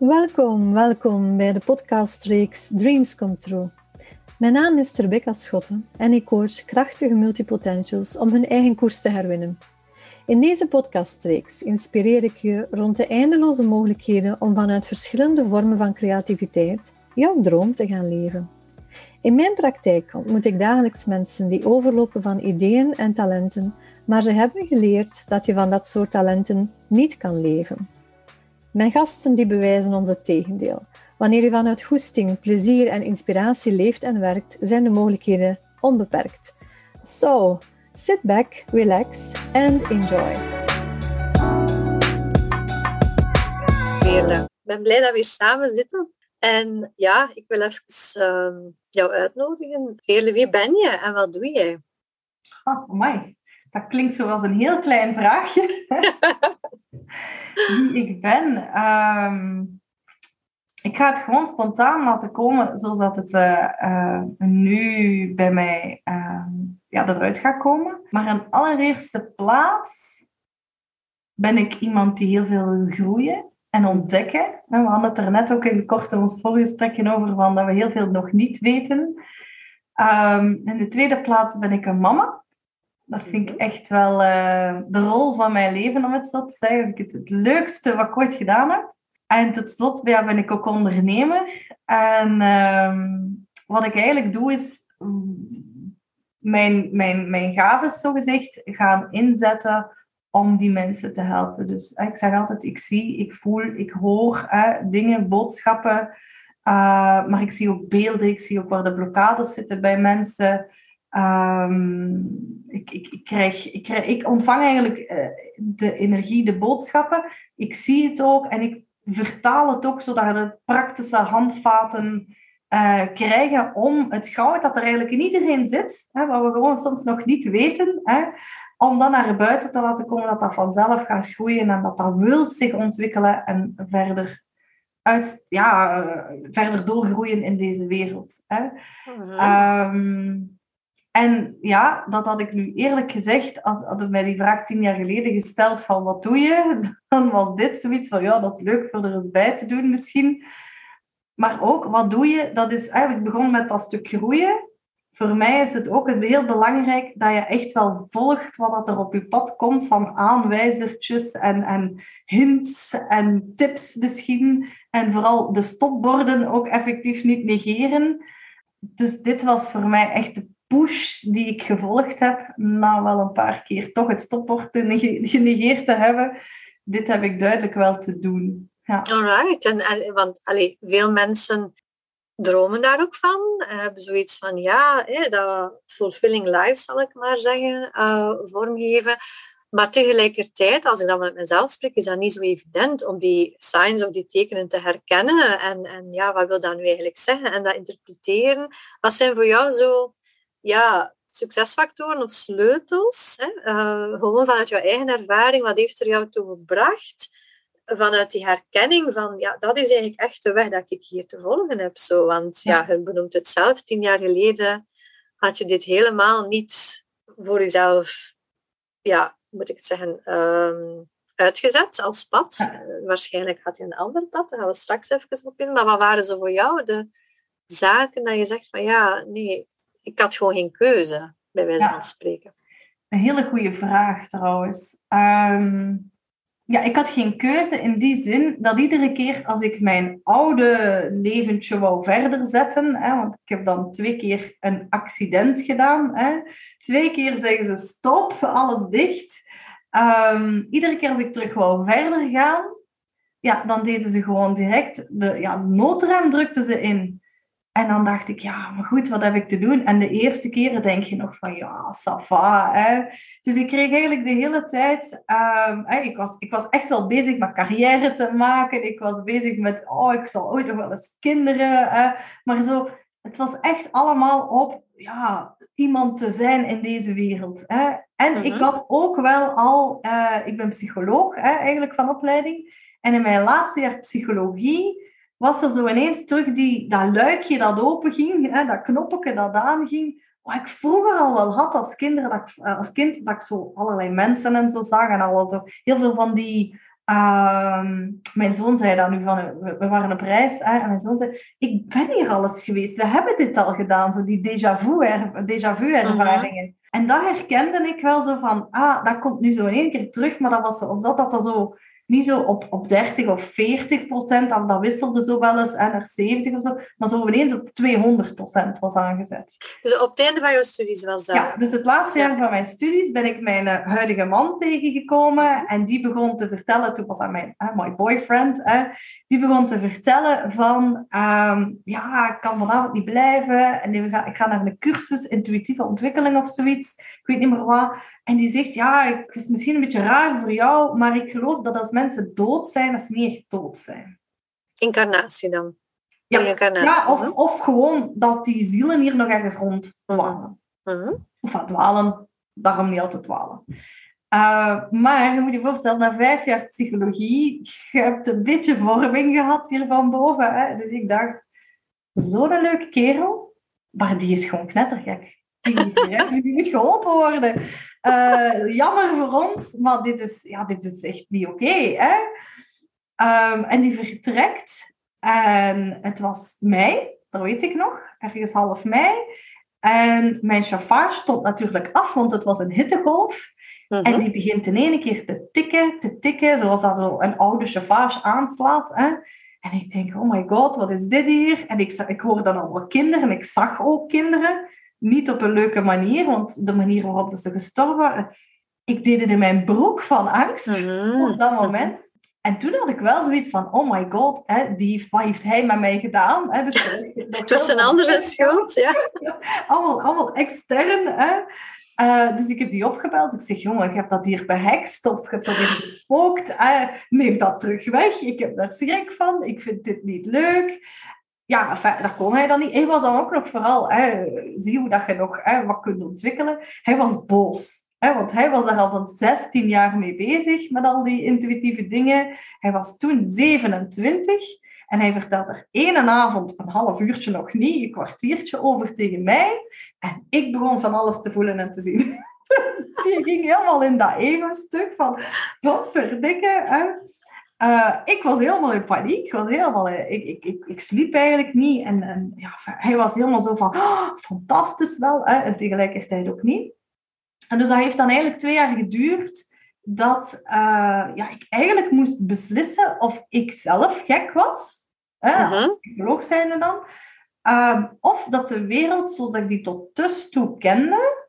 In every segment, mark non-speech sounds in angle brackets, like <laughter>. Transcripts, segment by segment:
Welkom, welkom bij de podcastreeks Dreams Come True. Mijn naam is Rebecca Schotten en ik coach krachtige multipotentials om hun eigen koers te herwinnen. In deze podcastreeks inspireer ik je rond de eindeloze mogelijkheden om vanuit verschillende vormen van creativiteit jouw droom te gaan leven. In mijn praktijk ontmoet ik dagelijks mensen die overlopen van ideeën en talenten, maar ze hebben geleerd dat je van dat soort talenten niet kan leven. Mijn gasten die bewijzen ons het tegendeel. Wanneer je vanuit goesting, plezier en inspiratie leeft en werkt, zijn de mogelijkheden onbeperkt. So, sit back, relax and enjoy. Ik ben blij dat we hier samen zitten. En ja, ik wil even uh, jou uitnodigen. Veerle, wie ben je en wat doe jij? Oh, mooi. Dat klinkt zoals een heel klein vraagje. Wie ik ben. Ehm, ik ga het gewoon spontaan laten komen zoals dat het uh, uh, nu bij mij uh, ja, eruit gaat komen. Maar in allereerste plaats ben ik iemand die heel veel wil groeien en ontdekken. En we hadden het er net ook in kort in ons voorgesprekje over, van dat we heel veel nog niet weten. Um, in de tweede plaats ben ik een mama. Dat vind ik mhm. echt wel uh, de rol van mijn leven, om het zo te zeggen. Het, het leukste wat ik ooit gedaan heb. En tot slot ja, ben ik ook ondernemer. En um, wat ik eigenlijk doe, is mijn, mijn, mijn gaven, zo gezegd, gaan inzetten om die mensen te helpen. Dus ik zeg altijd, ik zie, ik voel, ik hoor dingen, boodschappen. Uh, maar ik zie ook beelden, ik zie ook waar de blokkades zitten bij mensen. Um, ik, ik, ik, krijg, ik, krijg, ik ontvang eigenlijk uh, de energie, de boodschappen. Ik zie het ook en ik vertaal het ook zodat we praktische handvaten uh, krijgen om het goud dat er eigenlijk in iedereen zit, hè, wat we gewoon soms nog niet weten, hè, om dan naar buiten te laten komen dat dat vanzelf gaat groeien en dat dat wil zich ontwikkelen en verder, uit, ja, verder doorgroeien in deze wereld. Hè. -huh. um, en ja, dat had ik nu eerlijk gezegd, hadden mij die vraag tien jaar geleden gesteld van wat doe je? <laughs> Dan was dit zoiets van ja, dat is leuk voor er eens bij te doen misschien. Maar ook, wat doe je? Dat is eigenlijk begonnen met dat stuk groeien. Voor mij is het ook heel belangrijk dat je echt wel volgt wat er op je pad komt van aanwijzertjes en, en hints en tips misschien. En vooral de stopborden ook effectief niet negeren. Dus dit was voor mij echt de push die ik gevolgd heb, na wel een paar keer toch het stopwoord genegeerd te hebben, dit heb ik duidelijk wel te doen. Ja. Alright, en, want allee, veel mensen dromen daar ook van, hebben zoiets van ja, dat fulfilling life zal ik maar zeggen, uh, vormgeven. Maar tegelijkertijd, als ik dan met mezelf spreek, is dat niet zo evident om die signs of die tekenen te herkennen. En, en ja, wat wil dat nu eigenlijk zeggen? En dat interpreteren. Wat zijn voor jou zo ja, succesfactoren of sleutels, hè, uh, gewoon vanuit jouw eigen ervaring, wat heeft er jou toe gebracht? Vanuit die herkenning van, ja, dat is eigenlijk echt de weg dat ik hier te volgen heb. Zo. Want ja, je benoemt het zelf, tien jaar geleden had je dit helemaal niet voor jezelf, ja, moet ik het zeggen, um, uitgezet als pad. Uh, waarschijnlijk had je een ander pad, daar gaan we straks even op in. Maar wat waren zo voor jou de zaken dat je zegt van, ja, nee, ik had gewoon geen keuze, bij wijze van spreken. Een hele goede vraag trouwens. Um, ja, ik had geen keuze in die zin dat iedere keer als ik mijn oude leventje wou verder zetten, hè, want ik heb dan twee keer een accident gedaan, hè, twee keer zeggen ze stop, alles dicht. Um, iedere keer als ik terug wou verder gaan, ja, dan deden ze gewoon direct de ja, noodrem drukten ze in. En dan dacht ik, ja, maar goed, wat heb ik te doen? En de eerste keren denk je nog van, ja, sava. Hè? Dus ik kreeg eigenlijk de hele tijd... Um, ik, was, ik was echt wel bezig met carrière te maken. Ik was bezig met, oh, ik zal ooit nog wel eens kinderen. Hè? Maar zo, het was echt allemaal op ja, iemand te zijn in deze wereld. Hè? En ik mhm. had ook wel al... Uh, ik ben psycholoog, hè, eigenlijk van opleiding. En in mijn laatste jaar psychologie was er zo ineens terug die, dat luikje dat open ging, hè, dat knopje dat aanging. Wat ik vroeger al wel had als, kinderen, dat ik, eh, als kind, dat ik zo allerlei mensen en zo zag en al zo. Heel veel van die Ehm, mijn zoon zei dan nu van, we, we waren op reis hè, en mijn zoon zei, ik ben hier alles geweest, we hebben dit al gedaan, zo die déjà vu, er, déjà vu ervaringen. En dat herkende ik wel zo van, ah, dat komt nu zo in één keer terug, maar dat was zo, of dat dat zo niet zo op, op 30 of 40 procent, dat wisselde zo wel eens en naar 70 of zo, maar zo ineens op 200 procent was aangezet. Dus op het einde van jouw studies was dat? Ja, dus het laatste jaar van mijn studies ben ik mijn uh, huidige man tegengekomen en die begon te vertellen, toen was dat mijn uh, my boyfriend, uh, die begon te vertellen van, um, ja, ik kan vanavond niet blijven en ik ga, ik ga naar een cursus intuïtieve ontwikkeling of zoiets, ik weet niet meer wat. En die zegt, ja, het is misschien een beetje raar voor jou, maar ik geloof dat als mensen dood zijn, dat ze niet echt dood zijn. Incarnatie dan? Ja, ja of, of, gewoon dat die zielen hier nog ergens rond dwalen. Mhm. Of aan dwalen, daarom niet altijd dwalen. Uh, maar je moet je voorstellen, na vijf jaar psychologie, je hebt een beetje vorming gehad hier van boven. Hè? Dus ik dacht, zo'n leuke kerel, maar die is gewoon knettergek. Die, moet geholpen worden. Uh, jammer voor ons, maar dit is, ja, dit is echt niet oké. Okay, um, en die vertrekt. En het was mei, dat weet ik nog, ergens half mei. En mijn chauffage stond natuurlijk af, want het was een hittegolf. En mhm. die begint in één keer te tikken, te tikken, zoals dat zo een oude chauffage aanslaat. Hè. En ik denk, oh my god, wat is dit hier? En ik, ik hoor dan allemaal kinderen, ik zag ook kinderen niet op een leuke manier, want de manier waarop ze gestorven ik deed het in mijn broek van angst mhm. op dat moment. En toen had ik wel zoiets van, oh my god, hè, die, wat heeft hij met mij gedaan? Hè? Dus, <laughs> het was een andere schuld, ja. <laughs> allemaal, allemaal extern. Hè? Uh, dus ik heb die opgebeld. Ik zeg, jongen, ik heb dat hier behekst of ik heb dat hier gespookt. Uh, neem dat terug weg. Ik heb daar schrik van. Ik vind dit niet leuk ja, enfin, dat kon hij dan niet. Hij was dan ook nog vooral, hè, zie hoe dat je nog hè, wat kunt ontwikkelen. Hij was boos. Want hij was daar al van 16 jaar mee bezig met al die intuïtieve dingen. Hij was toen 27 en hij vertelde er één avond, een half uurtje nog niet, een kwartiertje over tegen mij. En ik begon van alles te voelen en te zien. <laughs> Die ging helemaal in dat ego-stuk van, wat verdikken. Uh, ik was helemaal in paniek. Ik, was helemaal, ik, ik, ik, ik sliep eigenlijk niet. En, en ja, hij was helemaal zo van, oh, fantastisch wel. Hè? En tegelijkertijd ook niet. En dus dat heeft dan eigenlijk twee jaar geduurd dat uh, ja, ik eigenlijk moest beslissen of ik zelf gek was. Hè, uh -huh. psycholoog zijnde dan. Uh, of dat de wereld zoals ik die tot dus toe kende,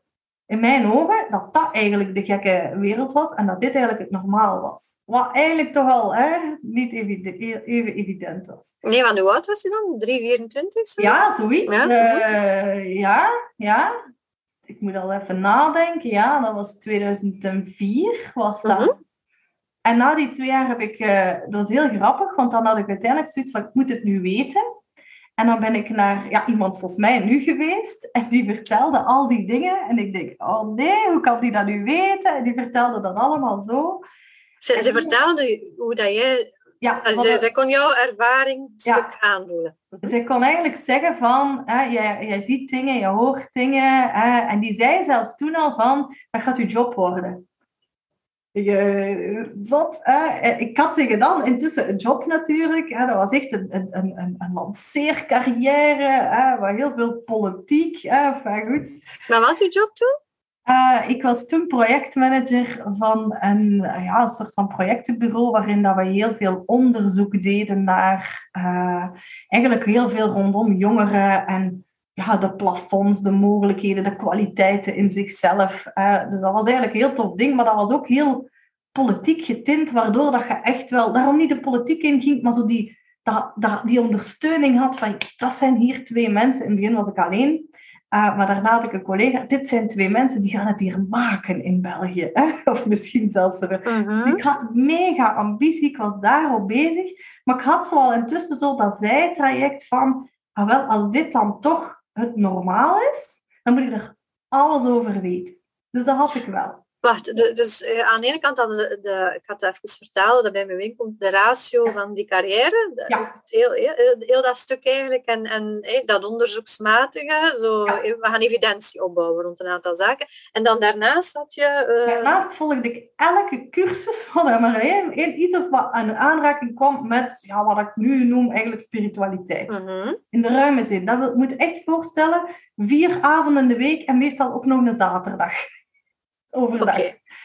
in mijn ogen dat dat eigenlijk de gekke wereld was en dat dit eigenlijk het normaal was. Wat eigenlijk toch wel hè, niet even, even evident was. Nee, want hoe oud was je dan? 3, 24? Ja, zoiets. Ja? Uh, ja, ja. Ik moet al even nadenken. Ja, dat was 2004 was dat. Mhm. En na die twee jaar heb ik... Uh, dat was heel grappig, want dan had ik uiteindelijk zoiets van, ik moet het nu weten. En dan ben ik naar ja, iemand zoals mij nu geweest en die vertelde al die dingen. En ik denk, oh nee, hoe kan die dat nu weten? En die vertelde dat allemaal zo. Ze, ze vertelde hoe dat jij... Ja, ze, ze kon jouw ervaring een stuk aanvoelen. Ze kon eigenlijk zeggen van, hè, jij, jij ziet dingen, je hoort dingen. Hè, en die zei zelfs toen al van, dat gaat je job worden. Je, zat, hè. Ik had tegen dan intussen een job natuurlijk. Hè. Dat was echt een, een, een, een lanceercarrière, hè, waar heel veel politiek. Hè. Enfin, goed. Wat was je job toen? Uh, ik was toen projectmanager van een, ja, een soort van projectenbureau waarin dat we heel veel onderzoek deden naar uh, eigenlijk heel veel rondom jongeren en ja, de plafonds, de mogelijkheden, de kwaliteiten in zichzelf. Uh, dus dat was eigenlijk een heel tof ding, maar dat was ook heel politiek getint, waardoor dat je echt wel, daarom niet de politiek in ging, maar zo die, dat, dat, die ondersteuning had van, dat zijn hier twee mensen. In het begin was ik alleen, uh, maar daarna had ik een collega, dit zijn twee mensen die gaan het hier maken in België. Hè? <laughs> Of misschien zelfs er. Uh Dus ik had mega ambitie, ik was daarop bezig, maar ik had zo al intussen zo dat zijtraject van, ah wel, als dit dan toch het normaal is, dan moet ik er alles over weten. Dus dat had ik wel. Wacht, dus uh, aan de ene kant hadden de, de, ik had het even vertellen, dat bij mijn winkel, de ratio van die carrière, ja. heel, heel, heel, dat stuk eigenlijk, en, en hey, dat onderzoeksmatige, zo, ja. we gaan evidentie opbouwen rond een aantal zaken. En dan daarnaast had je... Uh... Daarnaast volgde ik elke cursus, <laughs> van één, één iets wat aan de aanraking kwam met ja, wat ik nu noem eigenlijk spiritualiteit. Mm -hmm. In de ruime zin. Dat moet je echt voorstellen, vier avonden in de week en meestal ook nog een zaterdag overdag.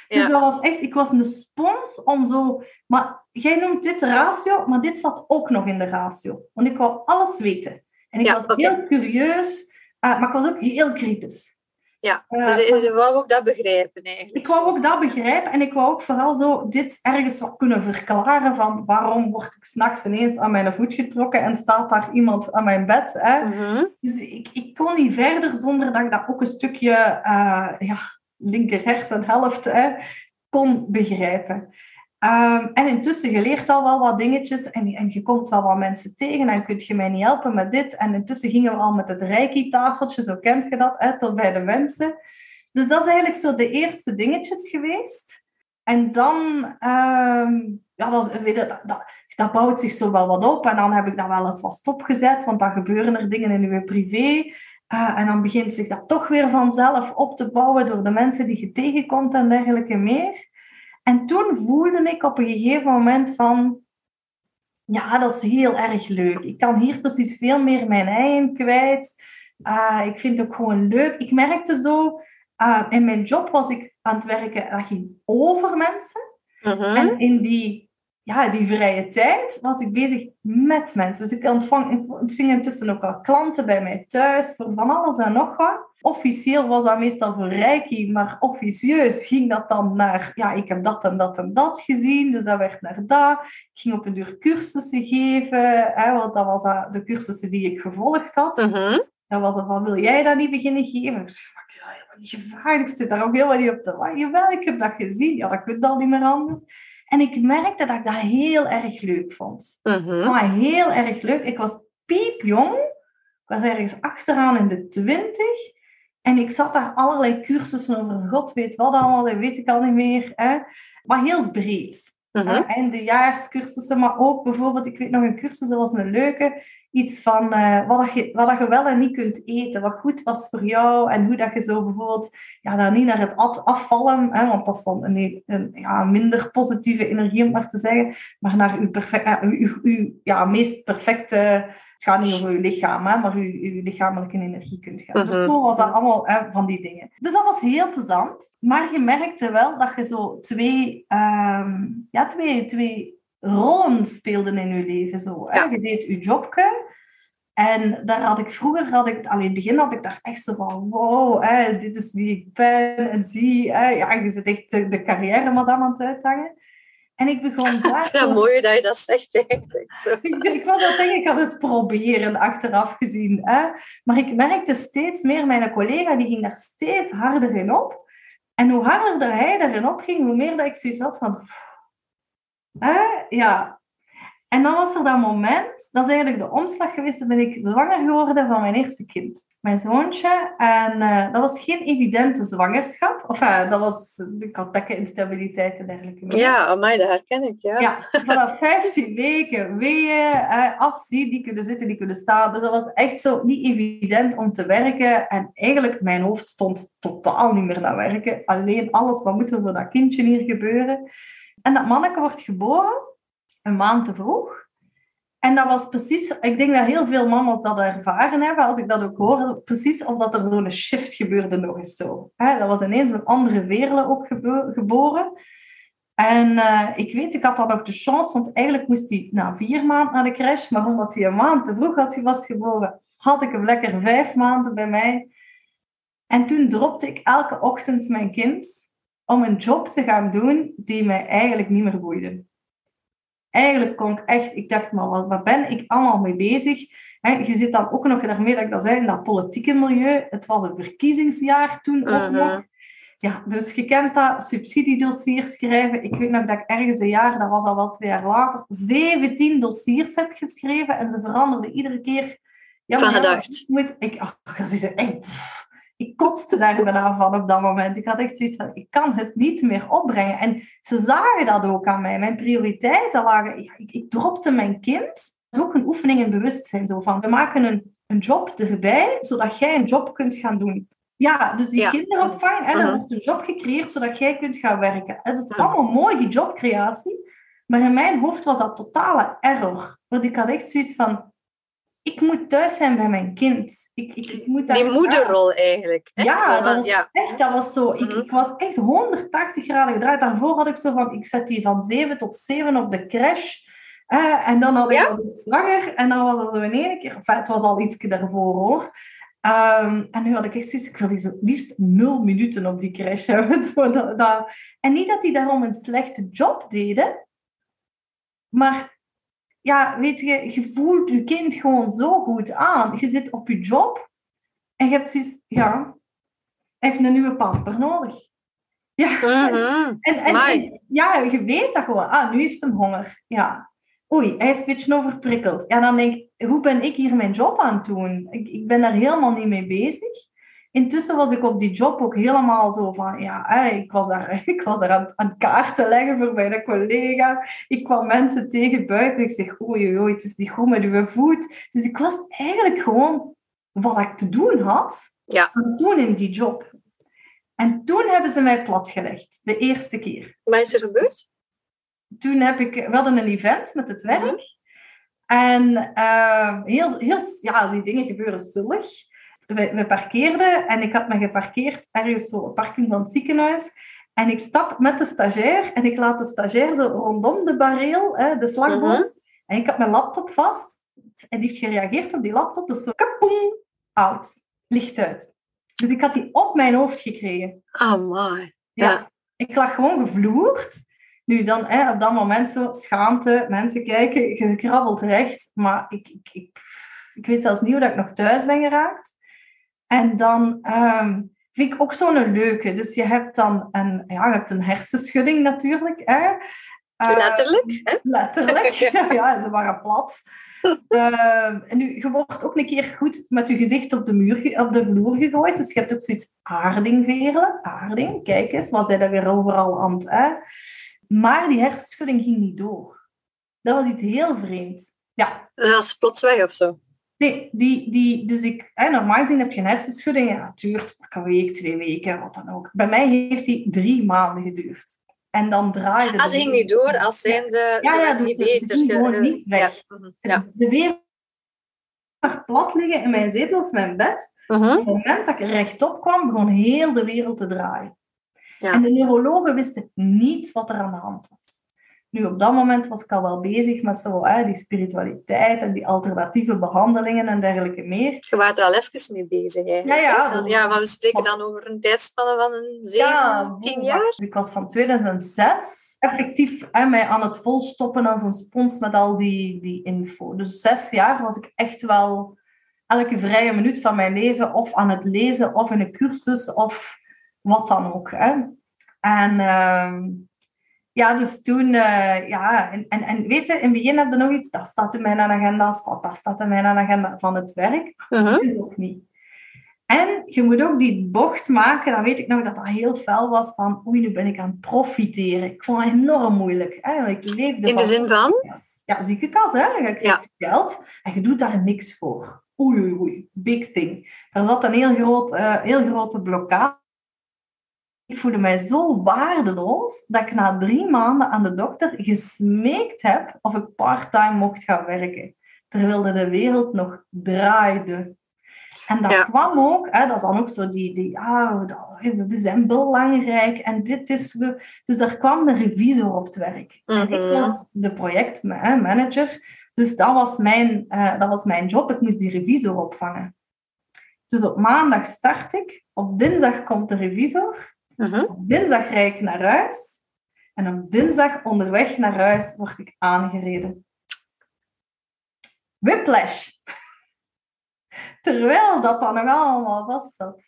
Dus dat was echt, ik was een spons om zo. Maar jij noemt dit ratio, maar dit zat ook nog in de ratio. Want ik wou alles weten. En ik was heel curieus, uh, maar ik was ook heel kritisch. Ja, uh, dus je wou ook dat begrijpen eigenlijk. Ik wou ook dat begrijpen en ik wou ook vooral zo dit ergens wat kunnen verklaren van waarom word ik s'nachts ineens aan mijn voet getrokken en staat daar iemand aan mijn bed. Hè? Mm -hmm. Dus ik, ik kon niet verder zonder dat ik dat ook een stukje uh, ja, linker hersenhelft hè, kon begrijpen. Um, en intussen, je leert al wel wat dingetjes en, en je komt wel wat mensen tegen en kunt je mij niet helpen met dit. En intussen gingen we al met het reiki-tafeltje, zo kent je dat, hè, tot bij de mensen. Dus dat is eigenlijk zo de eerste dingetjes geweest. En dan, um, ja, dat, dat, bouwt zich zo wel wat op. En dan heb ik dat wel eens wat stopgezet, want dan gebeuren er dingen in je privé. Uh, en dan begint zich dat toch weer vanzelf op te bouwen door de mensen die je tegenkomt en dergelijke meer. En toen voelde ik op een gegeven moment van, ja, dat is heel erg leuk. Ik kan hier precies veel meer mijn eigen kwijt. Uh, ik vind het ook gewoon leuk. Ik merkte zo, uh, in mijn job was ik aan het werken, dat ging over mensen. Uh-huh. En in die ja, die vrije tijd was ik bezig met mensen. Dus ik ontvang, ontving intussen ook al klanten bij mij thuis voor van alles en nog wat. Officieel was dat meestal voor Reiki, maar officieus ging dat dan naar, ja, ik heb dat en dat en dat gezien, dus dat werd naar dat. Ik ging op een duur cursussen geven, hè, want dat was de cursussen die ik gevolgd had. Uh -huh. Dan was het van, wil jij dat niet beginnen geven? Ik zei, ja, gevraagd, ik zit daar ook helemaal niet op te wachten. Jawel, ik heb dat gezien. Ja, dat kunt al niet meer anders. En ik merkte dat ik dat heel erg leuk vond. Uh Maar heel erg leuk. Ik was piepjong. Ik was ergens achteraan in de twintig. En ik zat daar allerlei cursussen over God weet wat allemaal, dat weet ik al niet meer. Hè. Maar heel breed. Uh-huh. Eindejaarscursussen, maar ook bijvoorbeeld, ik weet nog een cursus, dat was een leuke, iets van uh, wat, je, wat dat je wel en niet kunt eten, wat goed was voor jou en hoe dat je zo bijvoorbeeld, ja, dan niet naar het afvallen, hè, want dat is dan een, een ja, minder positieve energie om maar te zeggen, maar naar uw, perfect, uh, uw, uw ja, meest perfecte het gaat niet over je lichaam, hè, maar je, je lichamelijke energie kunt gaan. Uh -huh. Dus zo was dat allemaal hè, van die dingen. Dus dat was heel plezant. Maar je merkte wel dat je zo twee, um, ja, twee, twee rollen speelde in je leven. Zo, hè. Je deed je jobje. En daar had ik vroeger, had ik, in het begin had ik daar echt zo van, wow, hè, dit is wie ik ben. En zie, hè, ja, je zit echt de, de carrière madame aan het uithangen. En ik begon <laughs> daar... Ja, mooi dat je dat zegt eigenlijk. Zo. ik, ik wil dat denk ik aan het proberen, achteraf gezien. Hè? Maar ik merkte steeds meer, mijn collega die ging daar steeds harder in op. En hoe harder hij erin op ging, hoe meer dat ik zoiets had van... Hè? Ja. En dan was er dat moment dat is eigenlijk de omslag geweest. Dan ben ik zwanger geworden van mijn eerste kind. Mijn zoontje. En uh, dat was geen evidente zwangerschap. Of uh, dat was, ik had bekkeninstabiliteit en dergelijke. Ja, amai, dat herken ik. Ja, ja vanaf 15 weken weeën, uh, afzien, die kunnen zitten, die kunnen staan. Dus dat was echt zo niet evident om te werken. En eigenlijk, mijn hoofd stond totaal niet meer naar werken. Alleen alles, wat moet er voor dat kindje hier gebeuren? En dat manneke wordt geboren, een maand te vroeg. En dat was precies, ik denk dat heel veel mama's dat ervaren hebben, als ik dat ook hoor, precies omdat er zo'n shift gebeurde nog eens zo. dat was ineens een andere wereld ook geboren. En uh, ik weet, ik had dan ook de chance, want eigenlijk moest hij na vier maanden naar de crash, maar omdat hij een maand te vroeg had, was geboren, had ik hem lekker vijf maanden bij mij. En toen dropte ik elke ochtend mijn kind om een job te gaan doen die mij eigenlijk niet meer boeide eigenlijk kon ik echt, ik dacht, maar wat, wat ben ik allemaal mee bezig? je zit dan ook nog daarmee dat ik dat zei, in dat politieke milieu. Het was een verkiezingsjaar toen ook mhm. nog. Ja, dus je kent dat, subsidiedossiers schrijven. Ik weet nog dat ik ergens een jaar, dat was al wel twee jaar later, 17 dossiers heb geschreven en ze veranderden iedere keer. Ja, Van gedacht. moet, ik, oh, dat is echt... ik kotste daar bijna van op dat moment. Ik had echt zoiets van, ik kan het niet meer opbrengen. En ze zagen dat ook aan mij. Mijn prioriteiten lagen... Ik, ik dropte mijn kind. Dat is ook een oefening in bewustzijn. Zo van, we maken een, een job erbij, zodat jij een job kunt gaan doen. Ja, dus die kinderopvang, en er uh-huh. wordt een job gecreëerd zodat jij kunt gaan werken. Het is allemaal mooie jobcreatie, maar in mijn hoofd was dat totale error. Want ik had echt zoiets van, ik moet thuis zijn bij mijn kind. Ik, ik, ik moet Die moederrol eigenlijk. Ja, dat was ja. echt, dat was zo. Ik, mhm. ik was echt 180 graden gedraaid. Daarvoor had ik zo van, ik zet die van 7 tot 7 op de crash. Uh, en dan had ik ja? iets langer. En dan was het zo in één keer. Enfin, het was al iets daarvoor hoor. Um, en nu had ik echt zoiets, ik wil die zo liefst nul minuten op die crash <laughs> hebben. Zo, dat, dat. En niet dat die daarom een slechte job deden, maar ja, weet je, je voelt je kind gewoon zo goed aan. Je zit op je job en je hebt zoiets, ja, heeft een nieuwe pamper nodig. Ja, mhm. <laughs> en, en, ja, je weet dat gewoon. Ah, nu heeft hem honger. Ja. Oei, hij is een beetje overprikkeld. Ja, dan denk ik, hoe ben ik hier mijn job aan het doen? Ik, ik ben daar helemaal niet mee bezig. Intussen was ik op die job ook helemaal zo van, ja, ik was daar, <laughs> ik was daar aan, kaarten leggen voor mijn collega. Ik kwam mensen tegen buiten. Ik zeg, oei, oei, het is niet goed met uw voet. Dus ik was eigenlijk gewoon wat ik te doen had, ja. aan doen in die job. En toen hebben ze mij platgelegd, de eerste keer. Wat is er gebeurd? Toen heb ik, we hadden een event met het werk. Mhm. En uh, heel, heel, ja, die dingen gebeuren zullig we, we parkeerden en ik had me geparkeerd ergens zo op parking van het ziekenhuis. En ik stap met de stagiair en ik laat de stagiair zo rondom de bareel, hè, de slagboom. Mhm. En ik had mijn laptop vast. En die heeft gereageerd op die laptop. Dus zo kapoen, out. Licht uit. Dus ik had die op mijn hoofd gekregen. Oh my. Ja. Ik lag gewoon gevloerd. Nu dan, hè, op dat moment zo, schaamte, mensen kijken, je krabbelt recht. Maar ik, ik, ik, ik weet zelfs niet hoe dat ik nog thuis ben geraakt. En dan um, vind ik ook zo'n leuke. Dus je hebt dan een, ja, je hebt een hersenschudding natuurlijk. Hè? Uh, letterlijk. Hè? Letterlijk. <laughs> ja. ze waren plat. Uh, en nu, je wordt ook een keer goed met je gezicht op de, muur, op de vloer gegooid. Dus je hebt ook zoiets aardingveren. Aarding, kijk eens, wat zijn er weer overal aan het... Hè? Maar die hersenschudding ging niet door. Dat was iets heel vreemds. Ja. Dat was plots weg of zo? Nee, die, die, dus ik, hè, normaal gezien heb je een hersenschudding. Ja, het duurt een week, twee weken, wat dan ook. Bij mij heeft die drie maanden geduurd. En dan draaide... Ah, ze ging niet door als zijn de... Ja, ja, dus niet beter. Ze gewoon niet weg. Mhm, ja. De wereld plat liggen in mijn zetel of mijn bed. Uh -huh. Op het moment dat ik rechtop kwam, begon heel de wereld te draaien. Ja. En de neurologen wisten niet wat er aan de hand was. Nu, op dat moment was ik al wel bezig met zo, hè, die spiritualiteit en die alternatieve behandelingen en dergelijke meer. Je was er al even mee bezig, hè? Ja, ja. ja, maar we spreken dan over een tijdspanne van een 7, ja, 10 jaar? Dus ik was van 2006 effectief hè, mij aan het volstoppen als een spons met al die, die info. Dus zes jaar was ik echt wel elke vrije minuut van mijn leven of aan het lezen of in een cursus of wat dan ook. Hè. En... Uh, ja, dus toen, uh, ja, en, en, en weet je, in het begin heb je nog iets, dat staat in mijn agenda, dat, dat staat in mijn agenda van het werk. Uh -huh. Dat ook niet. En je moet ook die bocht maken, dan weet ik nog dat dat heel fel was van, oei, nu ben ik aan het profiteren. Ik vond het enorm moeilijk. Hè? Ik leefde in de zin van? Ja, ziekenkas, hè. Je krijgt ja. geld en je doet daar niks voor. Oei, oei, oei, big thing. Er zat een heel, groot, uh, heel grote blokkade ik voelde mij zo waardeloos dat ik na drie maanden aan de dokter gesmeekt heb of ik parttime mocht gaan werken. Terwijl de wereld nog draaide. En dat kwam ook, hè, dat is dan ook zo die, die ah, we zijn belangrijk en dit is... We, dus daar kwam de revisor op het werk. Mm -hmm. Ik was de projectmanager, dus dat was, mijn, uh, dat was mijn job. Ik moest die revisor opvangen. Dus op maandag start ik, op dinsdag komt de revisor Uh-huh. Op dinsdag rijd ik naar huis. En op dinsdag onderweg naar huis word ik aangereden. Whiplash. <laughs> Terwijl dat dan nog allemaal vast zat.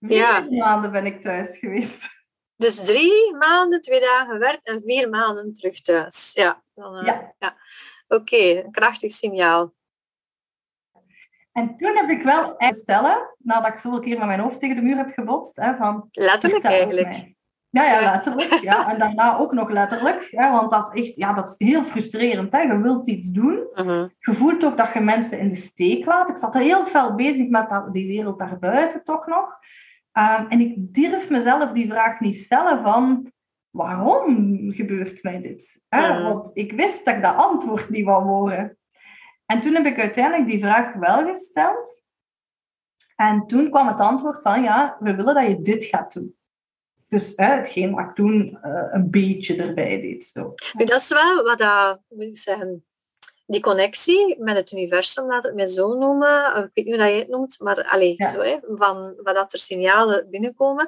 Vier Ja. maanden ben ik thuis geweest. <laughs> Dus drie maanden, twee dagen werk en vier maanden terug thuis. Ja. Dan, eh, Ja. Oké, een krachtig signaal. En toen heb ik wel stellen, nadat ik zoveel keer met mijn hoofd tegen de muur heb gebotst, hè, van... Letterlijk eigenlijk. Ja, ja, letterlijk. Ja. <laughs> En daarna ook nog letterlijk. Hè, want dat is echt, ja, dat is heel frustrerend. Hè. Je wilt iets doen. Mhm. Je voelt ook dat je mensen in de steek laat. Ik zat heel veel bezig met dat, die wereld daarbuiten toch nog. Ehm, en ik durf mezelf die vraag niet stellen van... Waarom gebeurt mij dit? Hè? Mhm. Want ik wist dat ik dat antwoord niet wou horen. En toen heb ik uiteindelijk die vraag wel gesteld. En toen kwam het antwoord van, ja, we willen dat je dit gaat doen. Dus hè, hetgeen wat ik toen eh, een beetje erbij deed. Zo. Nu, dat is wel wat dat, moet ik zeggen, die connectie met het universum, laat het mij zo noemen. Ik weet niet hoe dat je het noemt, maar allee, Ja. zo, hè, van wat dat er signalen binnenkomen.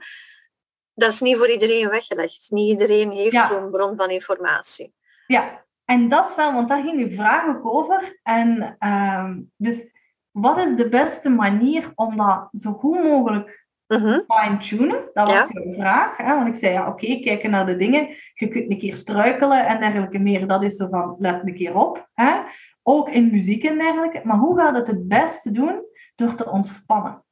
Dat is niet voor iedereen weggelegd. Niet iedereen heeft Ja. zo'n bron van informatie. Ja, en dat is wel, want daar ging uw vraag ook over. En ehm, dus, wat is de beste manier om dat zo goed mogelijk Mhm. fine-tunen? Dat was Ja. jouw vraag. Hè? Want ik zei, ja, oké, kijken naar de dingen. Je kunt een keer struikelen en dergelijke meer. Dat is zo van, let een keer op. Hè? Ook in muziek en dergelijke. Maar hoe gaat het het beste doen? Door te ontspannen.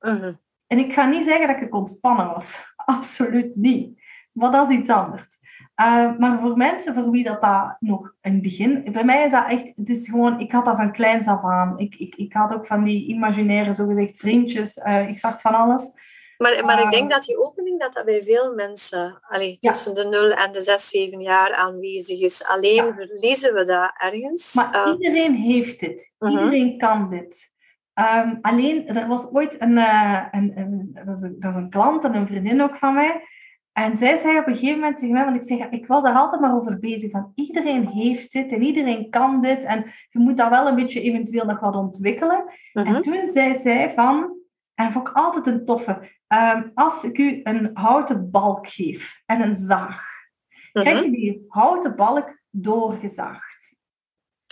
Mhm. En ik ga niet zeggen dat ik ontspannen was. <laughs> Absoluut niet. Maar dat is iets anders. Uh, maar voor mensen voor wie dat, dat nog het begin... Bij mij is dat echt... Het is gewoon... Ik had dat van kleins af aan. Ik, ik, ik had ook van die imaginaire, zogezegd, vriendjes. Uh, ik zag van alles. Maar, maar ik Ah. denk dat die opening dat dat bij veel mensen allee, Ja. tussen de 0 en de 6, 7 jaar aanwezig is. Alleen Ja. verliezen we dat ergens. Maar Eh, iedereen heeft dit. Mhm. Iedereen kan dit. Ehm, alleen, er was ooit een, eh, een, een, dat, is een, dat is een klant en een vriendin ook van mij. En zij zei op een gegeven moment tegen mij, want ik zeg, ik was daar altijd maar over bezig, van iedereen heeft dit en iedereen kan dit en je moet dat wel een beetje eventueel nog wat ontwikkelen. mhm. En toen zei zij van, en vond ik altijd een toffe, ehm, als ik u een houten balk geef en een zaag, Mhm. krijg je die houten balk doorgezaagd.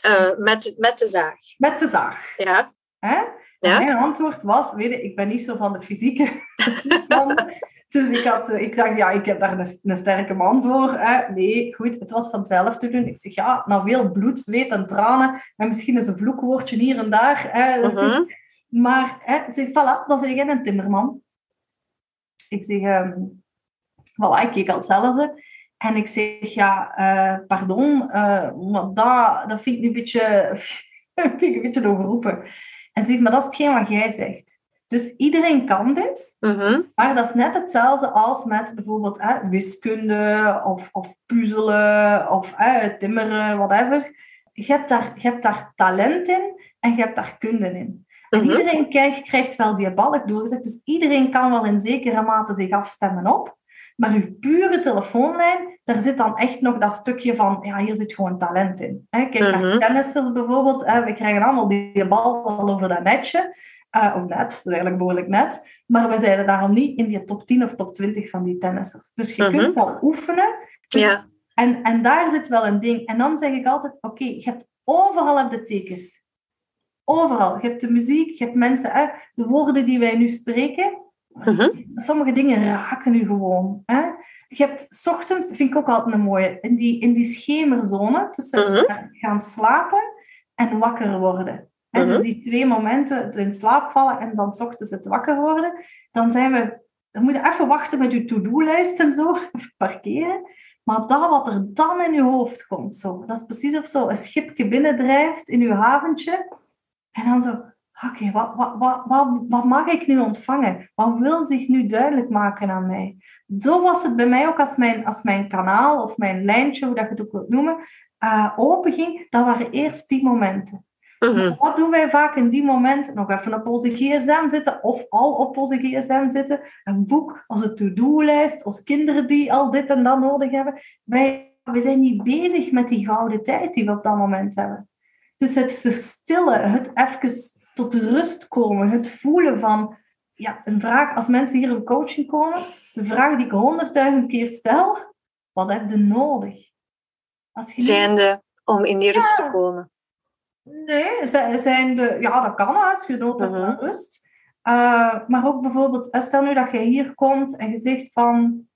Eh, met, met de zaag. Met de zaag. Ja. Hè? Ja. En Mijn antwoord was, weet je, ik ben niet zo van de fysieke. <laughs> Dus ik, had, eh, ik dacht, ja, ik heb daar een, een sterke man voor. Hè? Nee, goed, het was vanzelf te doen. Ik zeg, ja, nou veel bloed, zweet en tranen. En misschien eens een vloekwoordje hier en daar. Hè? Mhm. Maar, hè, zeg, voilà, dan zeg jij een timmerman. Ik zeg, ehm voilà, ik keek al hetzelfde. En ik zeg, ja, eh, pardon, maar dat, dat vind ik nu een beetje, <laughs> vind ik een beetje overroepen. En ze zegt, maar dat is hetgeen wat jij zegt. Dus iedereen kan dit, Mhm. maar dat is net hetzelfde als met bijvoorbeeld hè, wiskunde of, of puzzelen of hè, timmeren, whatever. Je hebt, daar, je hebt daar talent in en je hebt daar kunde in. En Mhm. iedereen krijgt, krijgt wel die balk doorgezet, dus iedereen kan wel in zekere mate zich afstemmen op. Maar uw pure telefoonlijn, daar zit dan echt nog dat stukje van, ja, hier zit gewoon talent in. Hè, Kijk naar Mhm. tennissers bijvoorbeeld, hè, we krijgen allemaal die, die bal al over dat netje. Eh, of net, dat is eigenlijk behoorlijk net. Maar we zijn daarom niet in die top 10 of top 20 van die tennissers. Dus je Mhm. kunt wel oefenen. Dus- Ja. En, en daar zit wel een ding. En dan zeg ik altijd, oké, je hebt overal heb de tekens. Overal. Je hebt de muziek, je hebt mensen, hè, de woorden die wij nu spreken. Mhm. Sommige dingen raken u gewoon. Hè. Je hebt, s ochtends, vind ik ook altijd een mooie, in die, in die schemerzone, tussen Mhm. gaan slapen en wakker worden. En dus die twee momenten, het in slaap vallen en dan s ochtends het wakker worden, dan zijn we, dan moet je even wachten met je to-do-lijst en zo, <laughs> even parkeren. Maar dat wat er dan in je hoofd komt, zo, dat is precies of zo een schipje binnendrijft in je haventje. En dan zo, oké, wat, wat, wat, wat, wat mag ik nu ontvangen? Wat wil zich nu duidelijk maken aan mij? Zo was het bij mij ook als mijn, als mijn kanaal of mijn lijntje, hoe dat je het ook wilt noemen, uh, openging. Dat waren eerst die momenten. Mhm. Wat doen wij vaak in die momenten? Nog even op onze gsm zitten of al op onze gsm zitten. Een boek, onze to-do-lijst, onze kinderen die al dit en dat nodig hebben. Wij, wij zijn niet bezig met die gouden tijd die we op dat moment hebben. Dus het verstillen, het even tot rust komen, het voelen van... Ja, een vraag, als mensen hier op coaching komen, de vraag die ik honderdduizend keer stel, wat heb je nodig? Als je Zijnde om in die rust Ja. te komen. Nee, zijn de, ja, dat kan je nood hebt aan rust. Uh, maar ook bijvoorbeeld, stel nu dat je hier komt en je zegt van,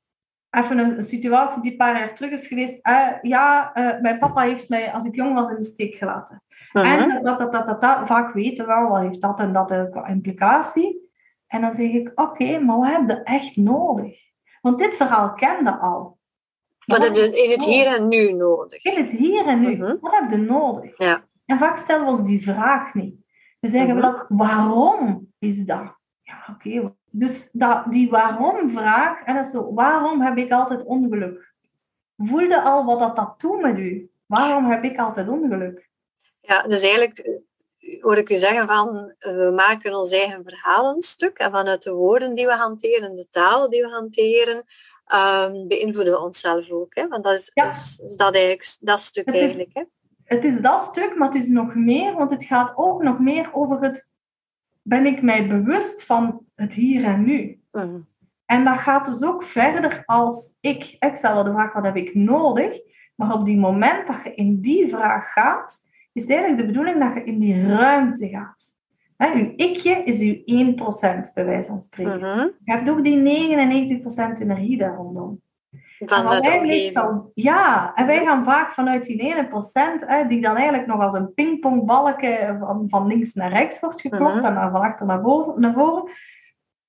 even een, situatie die een paar jaar terug is geweest. Eh, ja, uh, mijn papa heeft mij als ik jong was in de steek gelaten. En dat, dat, dat, dat, dat, vaak weten wel, wat heeft dat en dat een implicatie. En dan zeg ik, oké, maar wat heb je echt nodig? Want dit verhaal kende al. Wat, heb je in het hier en nu nodig? In het hier en nu. Mhm. Wat heb je nodig? Ja. En vaak stellen we ons die vraag niet. We zeggen mhm. wel, waarom is dat? Ja, oké. Dus dat, die waarom-vraag, en dat is zo, waarom heb ik altijd ongeluk? Voelde al wat dat, dat doet met u? Waarom heb ik altijd ongeluk? Ja, dus eigenlijk eh, hoor ik u zeggen van, eh, we maken ons eigen verhaal een stuk en vanuit de woorden die we hanteren, de taal die we hanteren, um, beïnvloeden we onszelf ook. Hè? Want dat is, is, dat eigenlijk dat stuk eigenlijk. Hè? Het is dat stuk, maar het is nog meer, want het gaat ook nog meer over het ben ik mij bewust van het hier en nu. Mhm. En dat gaat dus ook verder als ik. Ik stel wel de vraag, wat heb ik nodig? Maar op die moment dat je in die vraag gaat, is het eigenlijk de bedoeling dat je in die ruimte gaat. He, uw ikje is uw 1%, bij wijze van spreken. Mhm. Je hebt ook die 99% energie daar rondom. Van Ja, en wij gaan vaak vanuit die ene procent, hè, die dan eigenlijk nog als een pingpongbalken van, van links naar rechts wordt geklopt mhm. en dan van achter naar, boven, naar voren.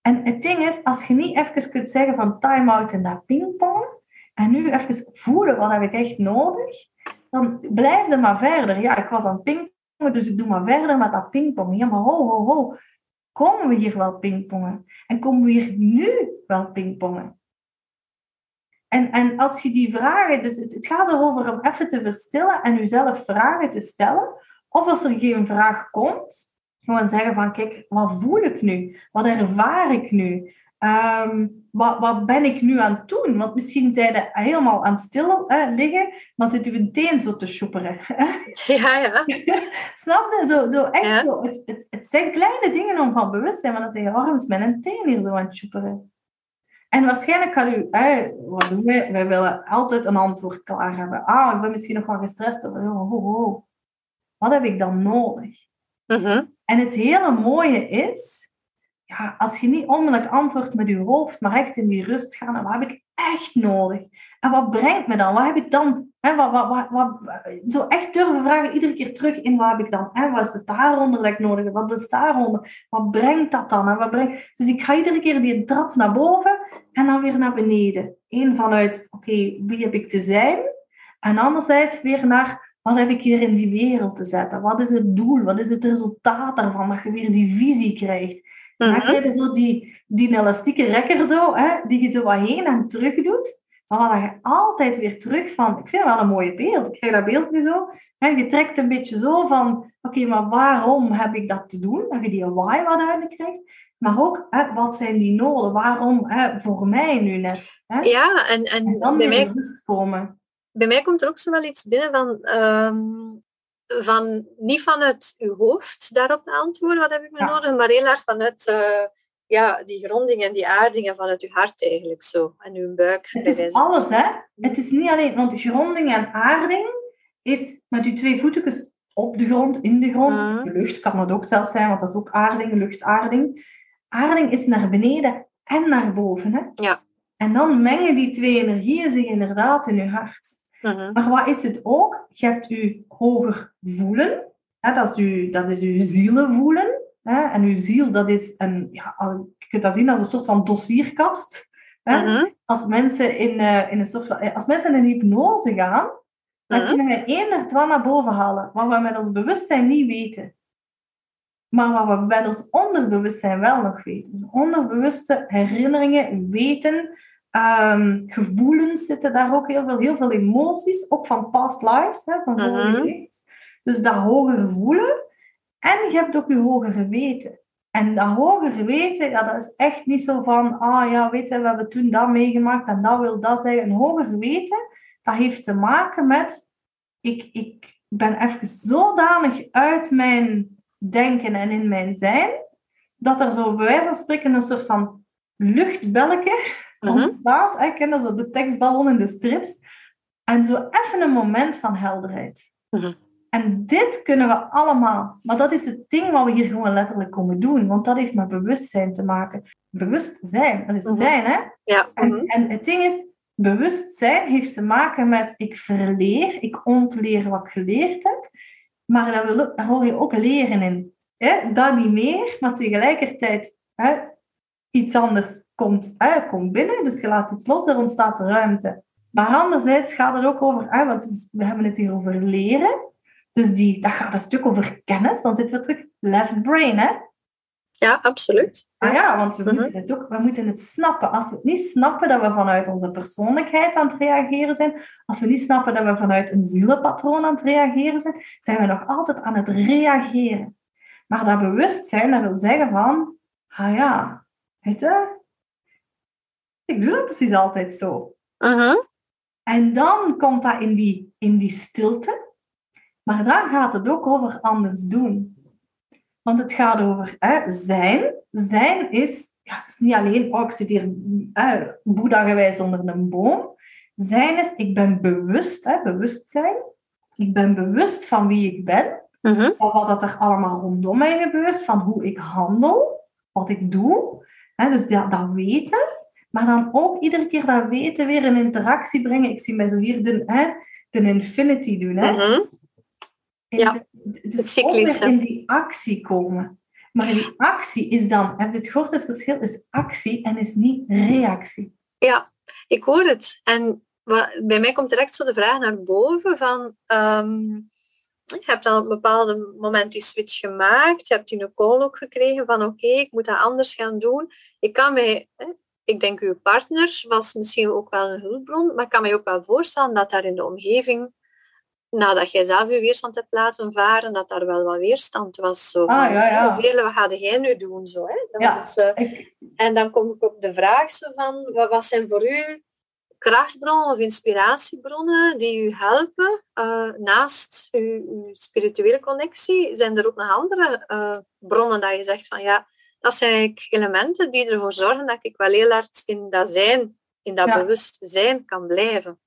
En het ding is, als je niet even kunt zeggen van time-out in dat pingpong, en nu even voelen wat heb ik echt nodig, dan blijf er maar verder. Ja, ik was aan het pingpongen, dus ik doe maar verder met dat pingpong. Ja, maar ho, ho, ho. Komen we hier wel pingpongen? En komen we hier nu wel pingpongen? En, en als je die vragen, dus het, het gaat erover om even te verstillen en jezelf vragen te stellen. Of als er geen vraag komt, gewoon zeggen van, kijk, wat voel ik nu? Wat ervaar ik nu? Um, wat, wat ben ik nu aan het doen? Want misschien zijn je helemaal aan het stil hè, liggen, maar zit je meteen zo te shopperen. Ja, ja. <laughs> Snap je? Zo, zo echt zo. Het, het, het zijn kleine dingen om van bewust te zijn, maar dat je arm is met een teen hier zo aan het. En waarschijnlijk gaat u, hè, wat doen wij? Wij willen altijd een antwoord klaar hebben. Ah, ik ben misschien nog wel gestrest. Of, oh, oh, oh. Wat heb ik dan nodig? Mhm. En het hele mooie is, ja, als je niet onmiddellijk antwoordt met je hoofd, maar echt in die rust gaan, wat heb ik echt nodig? En wat brengt me dan? Wat heb ik dan? Hè, wat, wat, wat, wat, zo echt durven vragen, iedere keer terug in wat heb ik dan? Hè, wat is het daaronder dat ik nodig heb? Wat is daaronder? Wat brengt dat dan? En wat brengt... Dus ik ga iedere keer die trap naar boven en dan weer naar beneden. Eén vanuit, oké, wie heb ik te zijn? En anderzijds weer naar, wat heb ik hier in die wereld te zetten? Wat is het doel? Wat is het resultaat daarvan? Dat je weer die visie krijgt. Dan mhm. krijg je zo die, die elastieke rekker zo, hè, die je zo wat heen en terug doet. Maar dan je altijd weer terug van, ik vind wel een mooie beeld. Ik krijg dat beeld nu zo. Hè, je trekt een beetje zo van, oké, maar waarom heb ik dat te doen? Dat je die why wat duidelijk krijgt. Maar ook, hè, wat zijn die noden? Waarom hè, voor mij nu net? Hè? Ja, en, en, dan bij mij, komen. Bij mij komt er ook zo wel iets binnen van, ehm, van niet vanuit uw hoofd daarop te antwoorden, wat heb ik me nodig, maar heel erg vanuit uh, ja, die gronding en die aardingen vanuit uw hart eigenlijk zo. En uw buik. Het is alles, hè? Het is niet alleen, want gronding en aarding is met uw twee voetjes op de grond, in de grond. De lucht kan het ook zelfs zijn, want dat is ook aarding, luchtaarding aarding is naar beneden en naar boven. Hè? Ja. En dan mengen die twee energieën zich inderdaad in je hart. Mhm. Maar wat is het ook? Je hebt je hoger voelen. Hè? Dat, is je, dat is je zielen voelen. Hè? En je ziel, dat is een... Ja, je kunt dat zien als een soort van dossierkast. Hè? Mhm. Als mensen in, uh, in een soort van, als mensen in hypnose gaan, dan mhm. kunnen we één er twee naar boven halen, wat we met ons bewustzijn niet weten. Maar wat we bij ons onderbewustzijn wel nog weten. Dus onderbewuste herinneringen, weten, um, gevoelens zitten daar ook heel veel. Heel veel emoties, ook van past lives, hè, van vorige uh Dus dat hogere voelen. En je hebt ook je hogere weten. En dat hogere weten, ja, dat is echt niet zo van, ah ja, weet je, we hebben toen dat meegemaakt en dat wil dat zeggen. Een hoger weten, dat heeft te maken met, ik, ik ben even zodanig uit mijn denken en in mijn zijn, dat er zo bij wijze van spreken een soort van luchtbelletje mhm. ontstaat. Ik ken dat zo de tekstballon in de strips. En zo even een moment van helderheid. Mhm. En dit kunnen we allemaal. Maar dat is het ding wat we hier gewoon letterlijk komen doen. Want dat heeft met bewustzijn te maken. Bewustzijn, dat is mhm. zijn, hè? Ja. En, en het ding is, bewustzijn heeft te maken met ik verleer, ik ontleer wat ik geleerd heb, maar daar, hoor je ook leren in. Hè? Dat niet meer, maar tegelijkertijd hè, iets anders komt, hè, komt binnen, dus je laat iets los, er ontstaat ruimte. Maar anderzijds gaat het ook over, hè, want we hebben het hier over leren, dus die, dat gaat een stuk over kennis, dan zitten we terug left brain, hè? Ja, absoluut. Ah ja, want we, Mhm. moeten het ook, we moeten het snappen. Als we het niet snappen dat we vanuit onze persoonlijkheid aan het reageren zijn, als we niet snappen dat we vanuit een zielenpatroon aan het reageren zijn, zijn we nog altijd aan het reageren. Maar dat bewustzijn, dat wil zeggen van, ah ja, weet je, ik doe dat precies altijd zo. Mhm. En dan komt dat in die, in die stilte. Maar dan gaat het ook over anders doen. Want het gaat over hè, zijn. Zijn is, ja, is niet alleen, oh, ik zit hier eh, onder een boom. Zijn is, ik ben bewust, hè, bewustzijn. Ik ben bewust van wie ik ben, Mhm. van wat dat er allemaal rondom mij gebeurt, van hoe ik handel, wat ik doe. Hè, dus dat, dat weten. Maar dan ook iedere keer dat weten weer in interactie brengen. Ik zie mij zo hier de, hè, de infinity doen. Hè. Mhm. Ja, het cyclische. in die actie komen. Maar die actie is dan, heb je het gehoord, het verschil is actie en is niet reactie. Ja, ik hoor het. En bij mij komt direct zo de vraag naar boven van... ehm, je hebt dan op een bepaald moment die switch gemaakt. Je hebt die een call ook gekregen van oké, ik moet dat anders gaan doen. Ik kan mij... Ik denk, uw partner was misschien ook wel een hulpbron, maar ik kan me ook wel voorstellen dat daar in de omgeving, nadat jij zelf je weerstand hebt laten varen, dat daar wel wat weerstand was. Zo, Ah, ja, ja. Hoeveel wat ga jij nu doen? Zo, hè? Dat Ja. is, eh, Ik, en dan kom ik op de vraag zo van, wat, wat zijn voor u krachtbronnen of inspiratiebronnen die u helpen eh, naast uw, uw spirituele connectie? Zijn er ook nog andere eh, bronnen dat je zegt van ja, dat zijn eigenlijk elementen die ervoor zorgen dat ik wel heel hard in dat zijn, in dat Ja. bewustzijn kan blijven?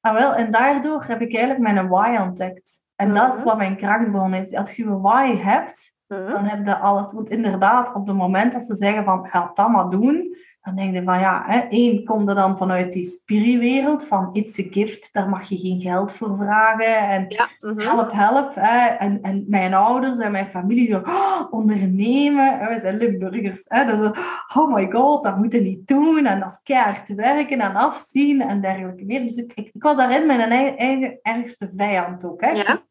Ah wel, en daardoor heb ik eigenlijk mijn why ontdekt. En dat is Mhm. wat mijn krachtbron is. Als je een why hebt, Mhm. dan heb je alles. Want inderdaad, op het moment dat ze zeggen van, ga dat maar doen, dan denk je van, ja, hè, één, komt er dan vanuit die spiriwereld, van it's a gift, daar mag je geen geld voor vragen. En Ja, mhm. help, help. Hè. En, en mijn ouders en mijn familie zo, "Oh, ondernemen. We zijn Limburgers. Hè. Dus, oh my god, dat moet je niet doen. En dat is keihard werken en afzien en dergelijke meer. Dus ik, ik, ik was daarin mijn eigen, eigen ergste vijand ook. Hè. ja.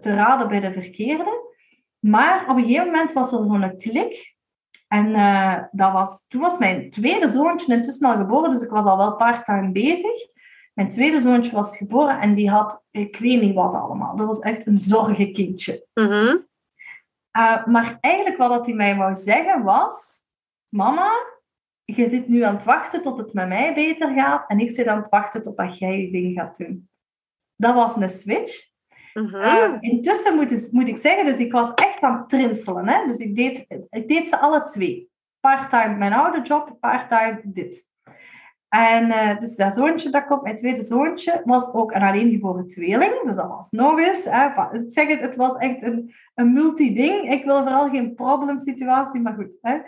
Te raden bij de verkeerde. Maar op een gegeven moment was er zo'n klik. En eh, dat was, toen was mijn tweede zoontje intussen al geboren, dus ik was al wel part-time bezig. Mijn tweede zoontje was geboren en die had, ik weet niet wat allemaal. Dat was echt een zorgenkindje. Mhm. Uh, maar eigenlijk wat hij mij wou zeggen was... Mama, je zit nu aan het wachten tot het met mij beter gaat en ik zit aan het wachten totdat jij je ding gaat doen. Dat was een switch. Uh, intussen moet, ik zeggen, dus ik was echt aan het trinselen. Hè? Dus ik deed, ik deed ze alle twee. Part-time mijn oude job, part-time dit. En uh, dus dat zoontje dat komt, mijn tweede zoontje, was ook een alleen geboren tweeling. Dus dat was nog eens. Hè? Ik zeg het, het was echt een, een multi-ding. Ik wil vooral geen problem situatie, maar goed. Hè?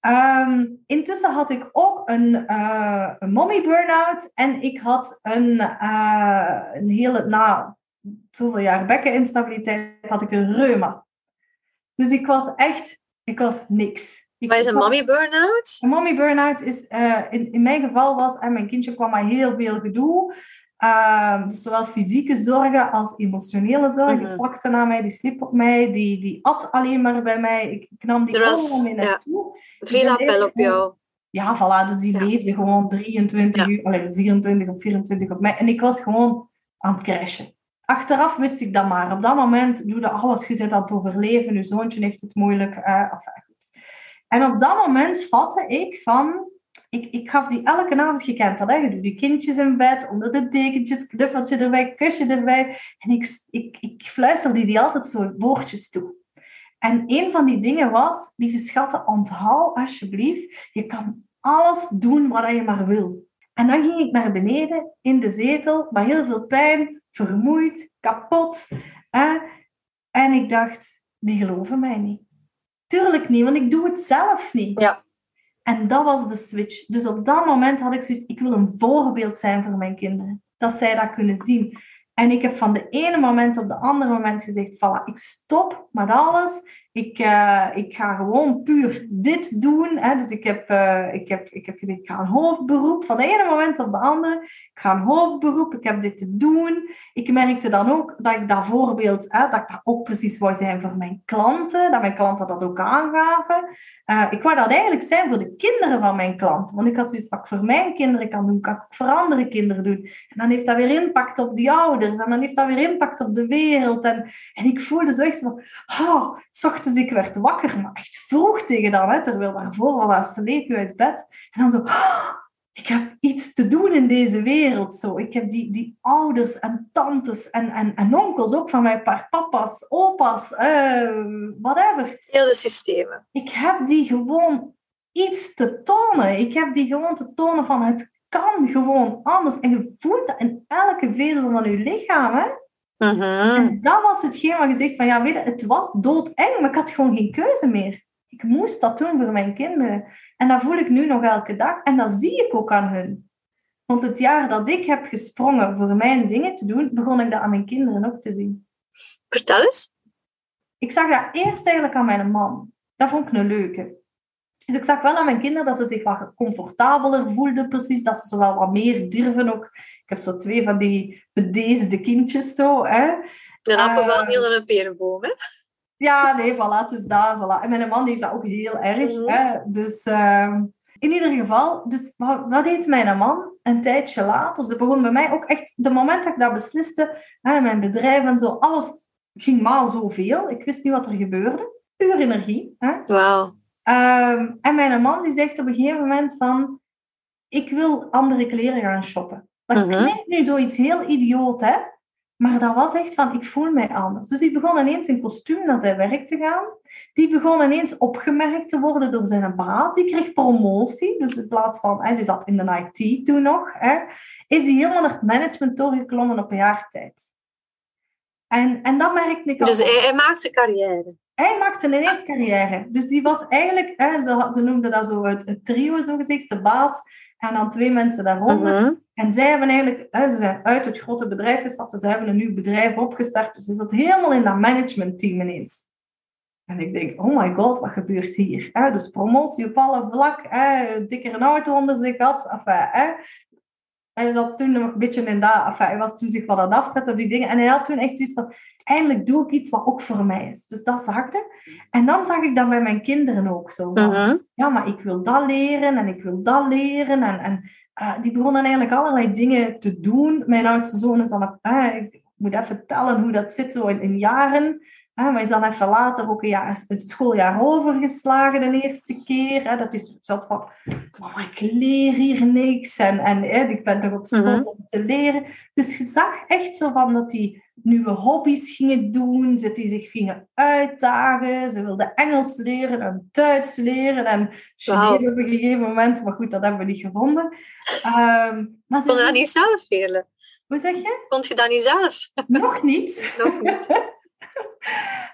Um, intussen had ik ook een, uh, een mommy burn-out en ik had een, uh, een hele, na zoveel jaar bekkeninstabiliteit, had ik een reuma. Dus ik was echt, ik was niks. Ik, Wat is een mommy burn-out? Een mommy burn-out is, uh, in, in mijn geval was, en mijn kindje kwam maar heel veel gedoe. Uh, dus zowel fysieke zorgen als emotionele zorgen. Mhm. Die pakte naar mij, die sliep op mij, die, die at alleen maar bij mij. Ik, ik nam die allemaal mee ja. naartoe. Veel ben appel op jou. Ja, voilà, dus die Ja. leefde gewoon 23 Ja. uur, allee, 24 of 24 op mij. En ik was gewoon aan het crashen. Achteraf wist ik dat maar. Op dat moment doe je alles, je zit aan het overleven, je zoontje heeft het moeilijk. enfin, goed. En op dat moment vatte ik van... Ik, ik gaf die elke avond, dat, hè? je doet die kindjes in bed, onder de dekentjes, knuffeltje erbij, kusje erbij. En ik, ik, ik fluisterde die altijd zo woordjes toe. En een van die dingen was, lieve schatten, onthoud alsjeblieft, je kan alles doen wat je maar wil. En dan ging ik naar beneden in de zetel, met heel veel pijn, vermoeid, kapot. Hè? En ik dacht, die geloven mij niet. Tuurlijk niet, want ik doe het zelf niet. Ja. En dat was de switch. Dus op dat moment had ik zoiets, ik wil een voorbeeld zijn voor mijn kinderen. Dat zij dat kunnen zien. En ik heb van de ene moment op de andere moment gezegd, voilà, ik stop met alles. Ik, uh, ik ga gewoon puur dit doen. Hè. Dus ik heb, uh, ik, heb, ik heb gezegd, ik ga een hoofdberoep. Van de ene moment op de andere. Ik ga een hoofdberoep. Ik heb dit te doen. Ik merkte dan ook dat ik dat voorbeeld, hè, dat ik dat ook precies wou zijn voor mijn klanten. Dat mijn klanten dat ook aangaven. Uh, ik wou dat eigenlijk zijn voor de kinderen van mijn klanten. Want ik had zoiets wat voor mijn kinderen kan doen, kan ik ook voor andere kinderen doen. En dan heeft dat weer impact op die ouders. En dan heeft dat weer impact op de wereld. En, en ik voelde zo echt van, oh, ochtends ik werd wakker, maar echt vroeg tegen dan, hè, terwijl daarvoor al sleep je uit bed. En dan zo, oh, ik heb iets te doen in deze wereld. Zo. Ik heb die, die ouders en tantes en, en, en onkels, ook van mijn paar papa's, opa's, uh, whatever. Hele systemen. Ik heb die gewoon iets te tonen. Ik heb die gewoon te tonen van het kan gewoon anders. En je voelt dat in elke vezel van je lichaam. Hè? Mhm. En dat was hetgeen wat je zegt van ja, weet je, het was doodeng, maar ik had gewoon geen keuze meer. Ik moest dat doen voor mijn kinderen. En dat voel ik nu nog elke dag en dat zie ik ook aan hun. Want het jaar dat ik heb gesprongen voor mijn dingen te doen, begon ik dat aan mijn kinderen ook te zien. Vertel eens. Ik zag dat eerst eigenlijk aan mijn man. Dat vond ik een leuke. Dus ik zag wel aan mijn kinderen dat ze zich wat comfortabeler voelden, precies. Dat ze zo wel wat meer durven ook. Ik heb zo twee van die bedeesde kindjes zo. Hè. Een appel van heel een perenboom, hè? Ja, nee, voilà, het is daar. Voilà. En mijn man heeft dat ook heel erg. Mm. Hè? Dus uh, in ieder geval, dus wat, wat deed mijn man een tijdje later? Dus het begon bij mij ook echt, de moment dat ik dat besliste, hè, mijn bedrijf en zo, alles ging maar zoveel. Ik wist niet wat er gebeurde. Puur energie. Wauw. Uh, en mijn man die zegt op een gegeven moment van, ik wil andere kleren gaan shoppen. Dat uh -huh. klinkt nu zoiets heel idioot, hè? Maar dat was echt van, ik voel mij anders. Dus die begon ineens in kostuum naar zijn werk te gaan. Die begon ineens opgemerkt te worden door zijn baas. Die kreeg promotie. Dus in plaats van, hè, die zat in de IT toen nog, hè, is hij helemaal naar het management doorgeklommen op een jaar tijd. En, en dat merkte ik al. Dus hij, hij maakte carrière. Hij maakte ineens carrière. Dus die was eigenlijk, hè, ze, ze noemden dat zo het, het trio, zo gezegd, de baas en dan twee mensen daaronder. Uh -huh. En zij hebben eigenlijk, ze zijn uit het grote bedrijf gestapt, ze hebben een nieuw bedrijf opgestart. Dus ze zat helemaal in dat managementteam ineens. En ik denk, oh my god, wat gebeurt hier? Hè? Dus promotie op alle vlak, hè? dikker auto onder zich had. Enfin, hè? Hij zat toen nog een beetje in dat, enfin, hij was toen zich wat aan het afzetten op die dingen. En hij had toen echt zoiets van, eindelijk doe ik iets wat ook voor mij is. Dus dat zag ik. En dan zag ik dat bij mijn kinderen ook zo. Van, Uh -huh. Ja, maar ik wil dat leren en ik wil dat leren. En, en uh, die begonnen eigenlijk allerlei dingen te doen. Mijn oudste zoon is dan, uh, ik moet even vertellen hoe dat zit zo in, in jaren. Uh, maar is dan even later ook een jaar, het schooljaar overgeslagen de eerste keer. Hè. Dat is zat van, mama, ik leer hier niks. En, en hè, ik ben toch op school Mhm. uh -huh. om te leren. Dus je zag echt zo van dat die nieuwe hobby's gingen doen, dat die zich gingen uitdagen. Ze wilden Engels leren en Duits leren en Chinees Wauw. op een gegeven moment. Maar goed, dat hebben we niet gevonden. Ehm, maar ze Kon je dat niet zelf leren? Hoe zeg je? Kon je dat niet zelf? Nog niet. Nog niet. <laughs>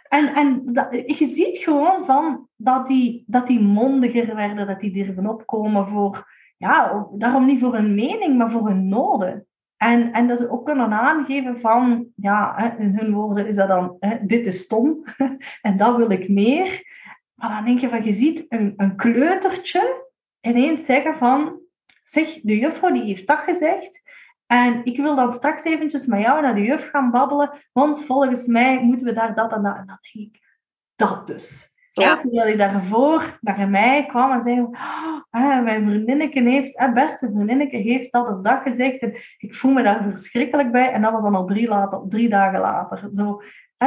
En, en dat, je ziet gewoon van dat die, dat die mondiger werden, dat die durven opkomen voor, ja, daarom niet voor hun mening, maar voor hun noden. En, en dat ze ook kunnen aangeven van, ja, in hun woorden is dat dan, dit is stom <laughs> en dat wil ik meer. Maar dan denk je van, je ziet een, een kleutertje ineens zeggen van, zeg, de juffrouw die heeft dat gezegd, en ik wil dan straks eventjes met jou naar de juf gaan babbelen, want volgens mij moeten we daar dat en dat. En dan denk ik, dat dus. Ja. Terwijl hij daarvoor naar mij kwam en zei, oh, mijn vriendinneke heeft, eh, beste vriendinneke heeft dat of dat gezegd. En ik voel me daar verschrikkelijk bij. En dat was dan al drie, later, dagen later. Zo,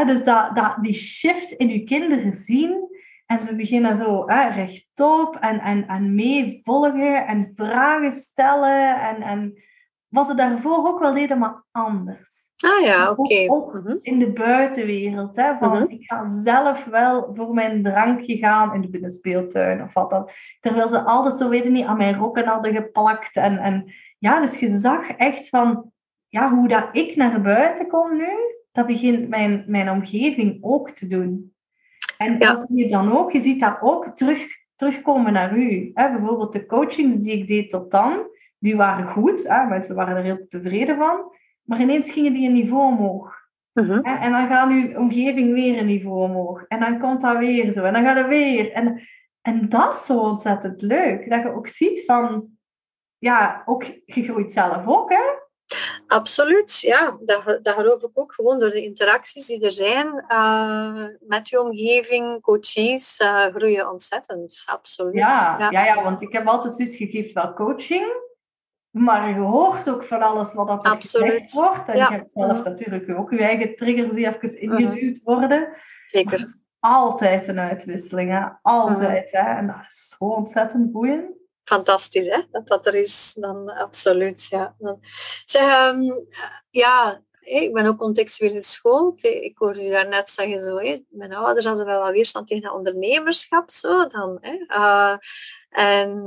dus dat, dat, die shift in je kinderen zien. En ze beginnen zo rechtop en, en, en meevolgen en vragen stellen. En, en wat ze daarvoor ook wel deden, maar anders. Ah ja, oké. Ook, ook Mhm. in de buitenwereld. Hè, van, Mhm. Ik ga zelf wel voor mijn drankje gaan in de binnenspeeltuin of wat dan. Terwijl ze altijd zo, weten niet, aan mijn rokken hadden geplakt. En, en ja, dus je zag echt van, ja, hoe dat ik naar buiten kom nu, dat begint mijn, mijn omgeving ook te doen. En Ja. dat zie je dan ook, je ziet dat ook terug terugkomen naar u. Hè? Bijvoorbeeld de coachings die ik deed tot dan, die waren goed. Hè? Mensen waren er heel tevreden van. Maar ineens gingen die een niveau omhoog. Mhm. En dan gaat uw omgeving weer een niveau omhoog. En dan komt dat weer zo. En dan gaat het weer. En, en dat is zo ontzettend leuk. Dat je ook ziet van... Ja, ook, je groeit zelf ook, hè? Absoluut, ja. Dat, dat geloof ik ook gewoon door de interacties die er zijn eh, met je omgeving, coaches, uh, groeien ontzettend. Absoluut. Ja, ja. Ja, want ik heb altijd zoiets gegeven wel coaching, maar je hoort ook van alles wat dat er Absoluut. gezegd wordt. En Ja. je hebt zelf Mhm. natuurlijk ook je eigen triggers die even ingeduwd worden. Maar Zeker. het is altijd een uitwisseling, hè? altijd. Mhm. Hè? En dat is zo ontzettend boeiend. Fantastisch, hè? Dat dat er is, dan absoluut, ja. Dan, zeg, ehm, ja, ik ben ook contextueel geschoold. Ik hoorde je daarnet zeggen, zo, hé, mijn ouders hadden wel wat weerstand tegen ondernemerschap. Zo, dan, hé. Eh, en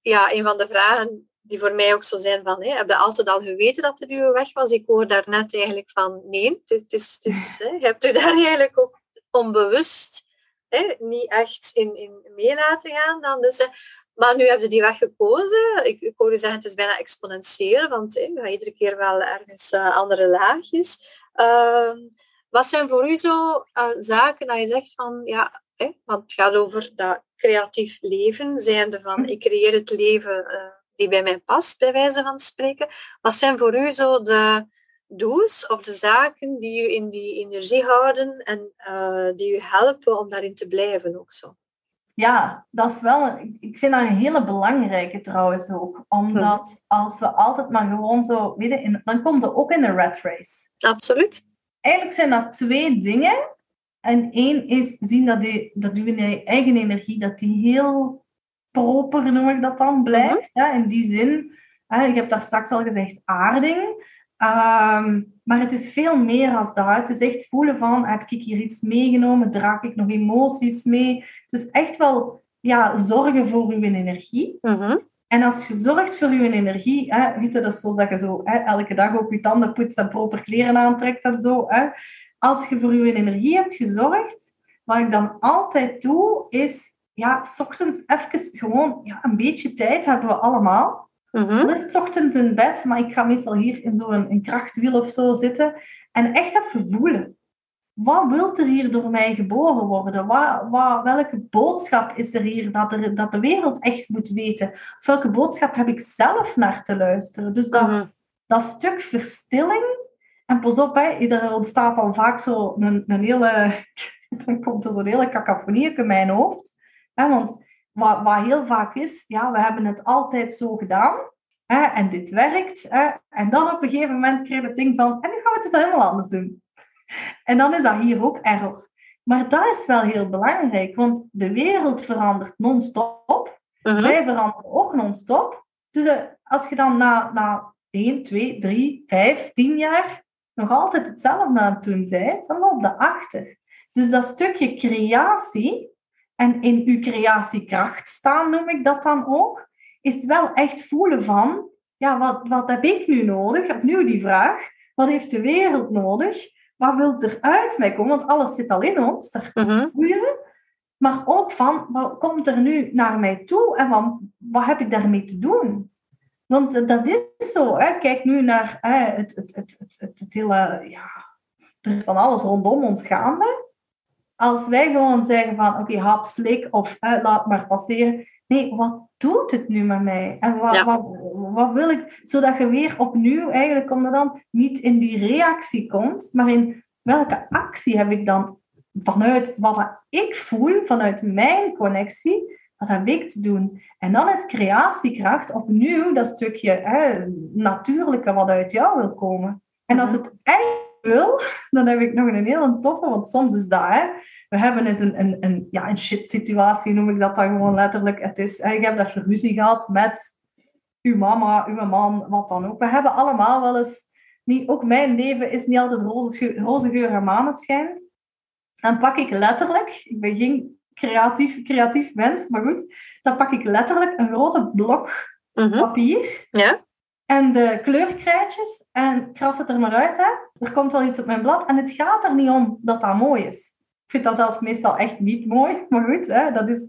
ja, een van de vragen die voor mij ook zo zijn van, hé, heb je altijd al geweten dat het uw weg was? Ik hoor daarnet eigenlijk van, nee, is, het is, hè, je hebt u daar eigenlijk ook onbewust hè, niet echt in, in mee laten gaan. Dan. Dus, hè, maar nu heb je die weg gekozen. Ik, ik hoor u zeggen, het is bijna exponentieel, want hè, je gaat iedere keer wel ergens eh, andere laagjes. Ehm, wat zijn voor u zo eh, zaken dat je zegt van, ja, hè, want het gaat over dat creatief leven, zijnde van, ik creëer het leven eh, die bij mij past, bij wijze van spreken. Wat zijn voor u zo de do's of de zaken die u in die energie houden en eh, die u helpen om daarin te blijven ook zo? Ja, dat is wel ik vind dat een hele belangrijke trouwens ook. Omdat als we altijd maar gewoon zo, weet je, in- dan komt er ook in de rat race. Absoluut. Eigenlijk zijn dat twee dingen. En één is zien dat, die, dat uw eigen energie, dat die heel proper, noem ik dat dan, blijft. hè, in die zin, hè, ik heb daar straks al gezegd, aarding. Ehm, maar het is veel meer als dat. Het is echt voelen van, heb ik hier iets meegenomen? Draag ik nog emoties mee? Dus echt wel ja, zorgen voor uw energie. Mhm. En als je zorgt voor je energie, hè, weet je, dat is zoals dat je zo hè, elke dag ook je tanden poetst en proper kleren aantrekt en zo. Hè. Als je voor je energie hebt gezorgd, wat ik dan altijd doe, is ja, s ochtends even gewoon ja, een beetje tijd hebben we allemaal. Mhm. Dan is 's ochtends in bed, maar ik ga meestal hier in zo'n een krachtwiel of zo zitten. En echt even voelen. Wat wil er hier door mij geboren worden? Wat, wat, welke boodschap is er hier dat, er dat de wereld echt moet weten? Of welke boodschap heb ik zelf naar te luisteren? Dus dat, Mhm. dat stuk verstilling. En pas op, hè, er ontstaat al vaak zo een, een hele... <laughs> Dan komt er zo'n hele cacophonie in mijn hoofd. Hè, want wat, wat heel vaak is, ja, we hebben het altijd zo gedaan. Hè, en dit werkt. Hè, en dan op een gegeven moment krijg je het ding van... En nu gaan we het helemaal anders doen. En dan is dat hier ook error. Maar dat is wel heel belangrijk, want de wereld verandert non-stop. Mhm. Wij veranderen ook non-stop. Dus eh, als je dan na, na 1, 2, 3, 5, 10 jaar nog altijd hetzelfde aan het doen bent, dan loop je achter. Dus dat stukje creatie en in uw creatiekracht staan, noem ik dat dan ook, is wel echt voelen van, ja, wat, wat heb ik nu nodig? Opnieuw die vraag, wat heeft de wereld nodig? Wat wil er uit mij komen? Want alles zit al in ons, daar Mhm. voelen. Maar ook van, wat komt er nu naar mij toe en wat, wat heb ik daarmee te doen? Want eh, dat is zo. Hè. Kijk nu naar hè, het, het, het, het, het, het hele... Ja, er is van alles rondom ons gaande. Als wij gewoon zeggen van, oké, hap, slik of laat maar passeren. Nee, wat doet het nu met mij? En wat, Ja. wat, wat wil ik? Zodat je weer opnieuw eigenlijk komt er dan niet in die reactie komt, maar in welke actie heb ik dan vanuit wat ik voel, vanuit mijn connectie, wat heb ik te doen? En dan is creatiekracht opnieuw dat stukje hè, natuurlijke wat uit jou wil komen. En als het echt wil, dan heb ik nog een hele toffe, want soms is dat, hè, we hebben eens een, een, een, ja, een shit situatie, noem ik dat dan gewoon letterlijk. Het is, ik heb dat ruzie gehad met uw mama, uw man, wat dan ook. We hebben allemaal wel eens, niet, ook mijn leven is niet altijd roze, geur- roze geur en maneschijn. Dan pak ik letterlijk, ik ben geen creatief, creatief mens, maar goed, dan pak ik letterlijk een grote blok Mhm. papier Ja? En de kleurkrijtjes en kras het er maar uit. Hè. Er komt wel iets op mijn blad en het gaat er niet om dat dat mooi is. Ik vind dat zelfs meestal echt niet mooi, maar goed, hè, dat is...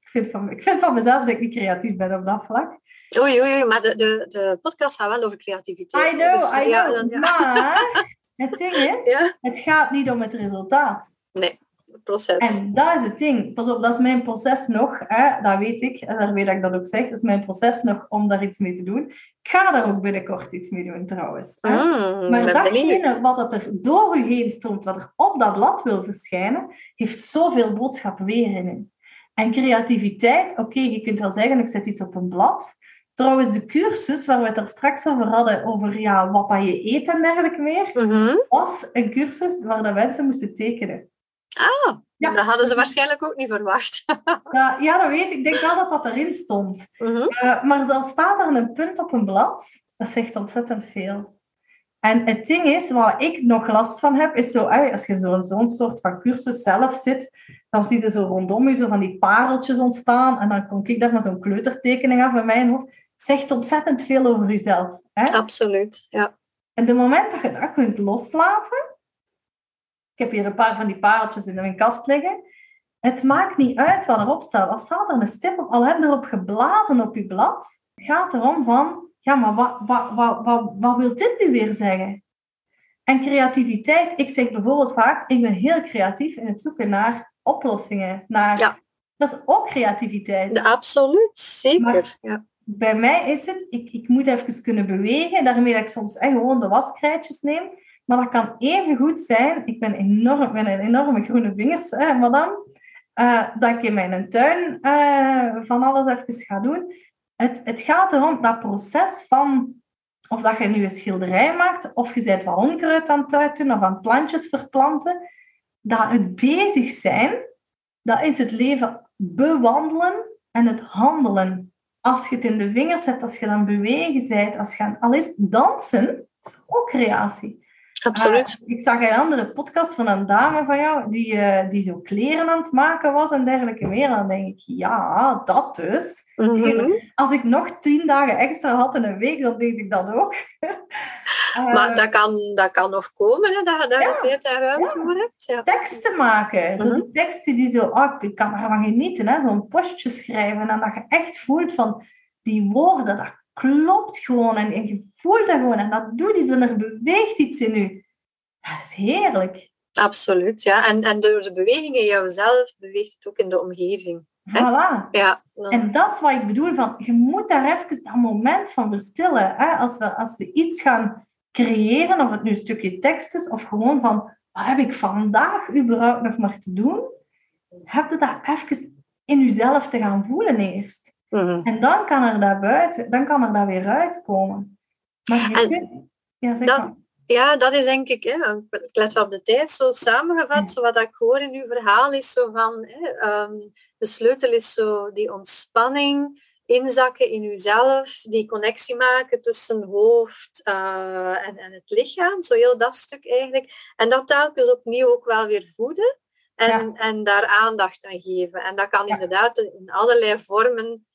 Ik vind, van, ik vind van mezelf dat ik niet creatief ben op dat vlak. Oei, oei, oei, maar de, de, de podcast gaat wel over creativiteit. I know, dus, I ja, know. dan- ja. Maar <laughs> het ding is, Ja? het gaat niet om het resultaat. Nee, proces. En dat is het ding. Pas op, dat is mijn proces nog. Hè, dat weet ik. En daarmee dat ik dat ook zeg. Dat is mijn proces nog om daar iets mee te doen. Ik ga daar ook binnenkort iets mee doen, trouwens. Hè. Mm, Maar datgene wat er door je heen stroomt, wat er op dat blad wil verschijnen, heeft zoveel boodschap weer in. u. En creativiteit, oké, je kunt wel zeggen, ik zet iets op een blad. Trouwens, de cursus waar we het er straks over hadden, over ja, wat dat je eet en dergelijke meer, Mhm. was een cursus waar de mensen moesten tekenen. Ah, Ja. dat hadden ze waarschijnlijk ook niet verwacht. <laughs> Ja, ja, dat weet ik. Ik denk wel dat dat erin stond. Mhm. Eh, maar zelfs staat er een punt op een blad, dat zegt ontzettend veel. En het ding is, waar ik nog last van heb, is zo, als je zo- zo'n soort van cursus zelf zit, dan zie je zo rondom je zo van die pareltjes ontstaan. En dan kom ik daar met zo'n kleutertekening af in mijn hoofd. Zegt ontzettend veel over jezelf. Hè? Absoluut, ja. En de moment dat je dat kunt loslaten, ik heb hier een paar van die pareltjes in mijn kast liggen, het maakt niet uit wat erop staat. Als staat er een stip op, al heb je erop geblazen op je blad, gaat erom van, ja, maar wat, wat, wat, wat, wat wil dit nu weer zeggen? En creativiteit, ik zeg bijvoorbeeld vaak, ik ben heel creatief in het zoeken naar oplossingen. Naar, Ja. Dat is ook creativiteit De- absoluut, zeker. Maar- ja. bij mij is het, ik, ik moet even kunnen bewegen, daarmee dat ik soms echt gewoon de waskrijtjes neem. Maar dat kan even goed zijn, ik ben enorm, met een enorme groene vingers, hè, madame, eh, dat ik in mijn tuin eh, van alles even ga doen. Het, het gaat erom dat proces van, of dat je nu een schilderij maakt, of je bent wat onkruid aan het uitdoen, of aan plantjes verplanten, dat het bezig zijn, dat is het leven bewandelen en het handelen als je het in de vingers hebt, als je dan bewegen bent, als je aan- al is dansen, is ook creatie. Absoluut. Ah, ik zag een andere podcast van een dame van jou, die, eh, die zo kleren aan het maken was en dergelijke meer. Dan denk ik, ja, dat dus. Mhm. Als ik nog tien dagen extra had in een week, dan deed ik dat ook. <laughs> Maar dat kan, dat kan nog komen, hè, dat je daar Ja. de tijd en ruimte Ja. voor hebt. Ja. teksten maken. Zo Mhm. die teksten die zo, ah, ik kan ervan genieten, hè? zo'n postje schrijven. En dat je echt voelt van die woorden, dat klopt gewoon. En, en je voelt dat gewoon. En dat doet iets en er beweegt iets in je. Dat is heerlijk. Absoluut, ja. En, en door de beweging in jouzelf beweegt het ook in de omgeving. Voilà. Ja, dan- En dat is wat ik bedoel, van, je moet daar even dat moment van verstillen. Hè? Als, we, als we iets gaan creëren, of het nu een stukje tekst is, of gewoon van, wat heb ik vandaag überhaupt nog maar te doen? Heb je dat even in jezelf te gaan voelen eerst. Mhm. En dan kan er daar buiten, dan kan er daar weer uitkomen. En. Ja, zeg dat- maar. Ja, dat is denk ik, hè, ik let wel op de tijd, zo samengevat, Ja. zo wat ik hoor in uw verhaal is zo van, hè, ehm, de sleutel is zo die ontspanning, inzakken in uzelf, die connectie maken tussen hoofd eh, en, en het lichaam, zo heel dat stuk eigenlijk. En dat telkens opnieuw ook wel weer voeden en, en daar aandacht aan geven. En dat kan Ja. inderdaad in allerlei vormen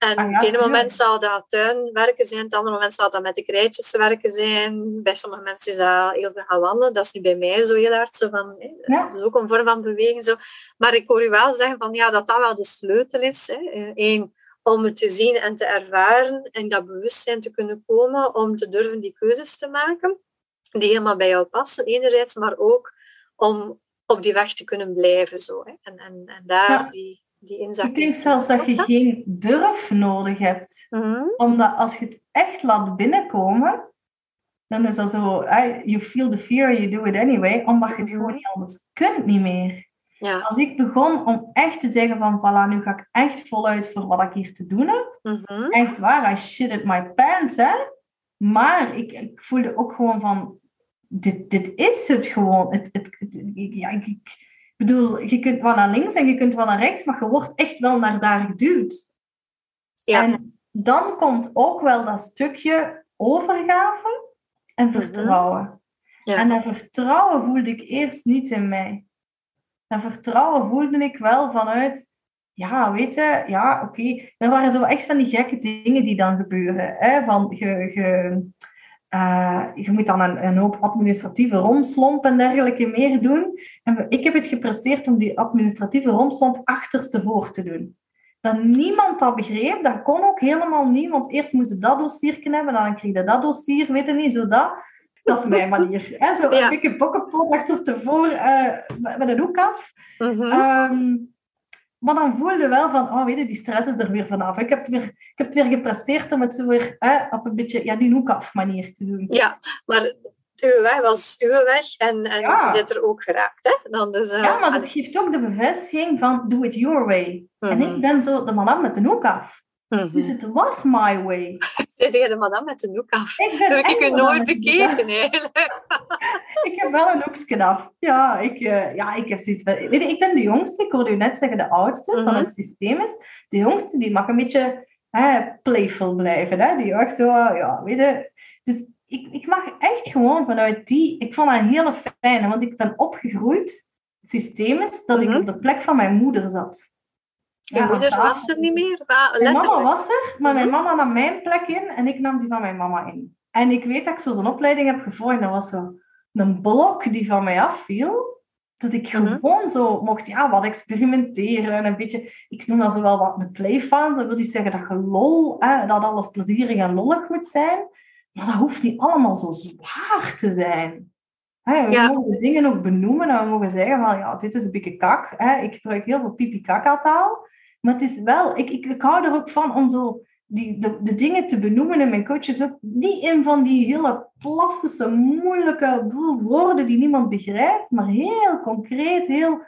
en Ah het ene moment zal dat tuinwerken zijn, op het andere moment zal dat met de krijtjes werken zijn. Bij sommige mensen is dat heel veel gaan wandelen. Dat is nu bij mij zo heel hard zo van, hè, Ja. dat is ook een vorm van bewegen. Zo. Maar ik hoor u wel zeggen van, ja, dat dat wel de sleutel is. Hè. Eén, om het te zien en te ervaren en dat bewustzijn te kunnen komen, om te durven die keuzes te maken, die helemaal bij jou passen, enerzijds, maar ook om op die weg te kunnen blijven. Zo, hè. En, en, en daar Ja. die, die Ik inzakking. denk zelfs dat je geen durf nodig hebt. Mhm. Omdat als je het echt laat binnenkomen, dan is dat zo, eh, you feel the fear, you do it anyway, omdat je het Mhm. gewoon niet anders kunt niet meer. Ja. Als ik begon om echt te zeggen van, voilà, nu ga ik echt voluit voor wat ik hier te doen heb. Mhm. Echt waar, I shit at my pants, hè. Maar ik, ik voelde ook gewoon van, dit, dit is het gewoon. Het, het, het- ik- ja, ik, ik bedoel, je kunt wel naar links en je kunt wel naar rechts, maar je wordt echt wel naar daar geduwd. Ja. En dan komt ook wel dat stukje overgave en Mhm. vertrouwen. Ja. En dat vertrouwen voelde ik eerst niet in mij. Dat vertrouwen voelde ik wel vanuit, ja, weet je, ja, oké. Er waren zo echt van die gekke dingen die dan gebeuren. Hè? Van, je, je, eh, je moet dan een, een, hoop administratieve romslomp en dergelijke meer doen. En ik heb het gepresteerd om die administratieve romslomp achterstevoor te doen. Dat niemand dat begreep, dat kon ook helemaal niet, want eerst moest je dat dossier hebben, dan kreeg je dat dossier, weet je niet, zo dat. Dat is mijn manier. Hè? Zo ja. een beetje bokkenpot achterstevoor uh, met een hoek af. Mhm. Ehm, maar dan voelde wel van, oh weet je, die stress is er weer vanaf. Ik heb het weer, ik heb het weer gepresteerd om het zo weer hè, op een beetje ja, die hoek af manier te doen. Ja, maar uw weg was uw weg en, en Ja. je zit er ook geraakt. Hè? Dan dus, eh, Ja, maar het geeft ook de bevestiging van do it your way. En Mhm. ik ben zo de madame met de hoek af. mhm. Dus het was my way. Zit je de madame met de noek af? Ik ben Heb ik u nooit bekeken eigenlijk. <laughs> Ik heb wel een hoekje af. Ja, ik, eh, ja, ik heb zoiets van... Weet je, ik ben de jongste. Ik hoorde u net zeggen de oudste van Mhm. het systeem is. De jongste, die mag een beetje hè, playful blijven. Hè? Die ook zo, ja, weet je... Dus ik, ik mag echt gewoon vanuit die... Ik vond dat een hele fijne, want ik ben opgegroeid. Het systeem is dat Mhm. ik op de plek van mijn moeder zat. Je Ja, moeder was er niet meer. Ah, Mijn mama was er, maar mijn Mhm. mama nam mijn plek in en ik nam die van mijn mama in. En ik weet dat ik zo zo'n opleiding heb gevolgd en dat was zo een blok die van mij afviel. Dat ik Mhm. gewoon zo mocht ja, wat experimenteren en een beetje... Ik noem dat zo wel wat een playfans. Dat wil niet zeggen dat je lol, hè, dat alles plezierig en lollig moet zijn. Maar dat hoeft niet allemaal zo zwaar te zijn. Hè, we Ja. mogen dingen ook benoemen en we mogen zeggen van ja, dit is een beetje kak. Hè. Ik gebruik heel veel pipi-kaka-taal. Maar het is wel, ik, ik, ik hou er ook van om zo die, de, de dingen te benoemen in mijn coaches. Ook niet in van die hele plastische, moeilijke woorden die niemand begrijpt, maar heel concreet, heel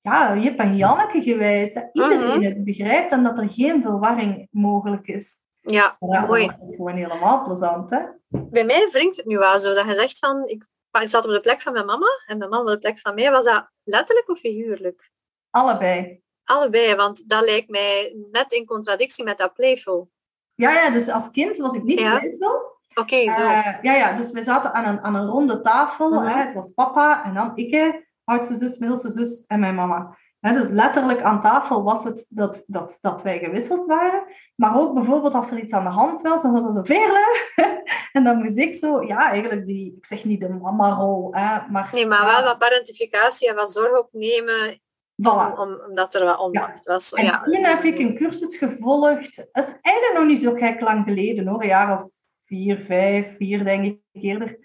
ja, Jip en Janneke gewijs. Dat iedereen Mhm. het begrijpt en dat er geen verwarring mogelijk is. Ja, mooi. is het gewoon helemaal plezant, hè? Bij mij wringt het nu wel zo dat je zegt van, ik, ik zat op de plek van mijn mama en mijn mama op de plek van mij. Was dat letterlijk of figuurlijk? Allebei. Allebei, want dat lijkt mij net in contradictie met dat playful. Ja, ja, dus als kind was ik niet Ja. playful. Oké, zo. Eh, ja, ja, dus we zaten aan een, aan een ronde tafel. Mhm. hè. Het was papa en dan ik, oudste zus, middelste zus en mijn mama. Hè, dus letterlijk aan tafel was het dat, dat, dat wij gewisseld waren. Maar ook bijvoorbeeld als er iets aan de hand was, dan was er zo Veerle. <laughs> en dan moest ik zo, ja, eigenlijk die, ik zeg niet de mama-rol, maar... Nee, maar wel wat parentificatie en wat zorg opnemen, Voilà. om, om- omdat er wat onmacht was. En ja. toen heb ik een cursus gevolgd. Dat is eigenlijk nog niet zo gek lang geleden hoor. Een jaar of vier, vijf, vier denk ik eerder.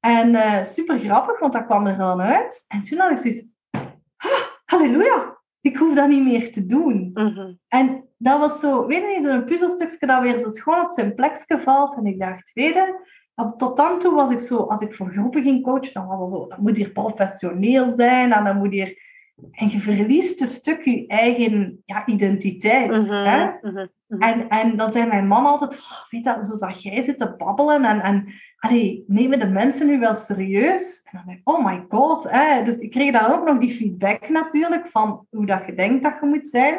En eh, super grappig, want dat kwam er dan uit. En toen had ik zoiets... "Ah, halleluja, ik hoef dat niet meer te doen. Mhm. En dat was zo, weet je niet, zo'n puzzelstukje dat weer zo schoon op zijn plekje valt. En ik dacht, weet je, tot dan toe was ik zo, als ik voor groepen ging coachen, dan was dat zo, dat moet hier professioneel zijn en dan moet hier... En je verliest een stuk je eigen ja, identiteit. Mhm, Hè? mhm, mhm. En, en dan zei mijn mama altijd, "Oh, weet dat, zo zag jij zitten babbelen en, en allee, nemen de mensen nu wel serieus? En dan denk ik, oh my god. Hè? Dus ik kreeg daar ook nog die feedback natuurlijk van hoe dat je denkt dat je moet zijn.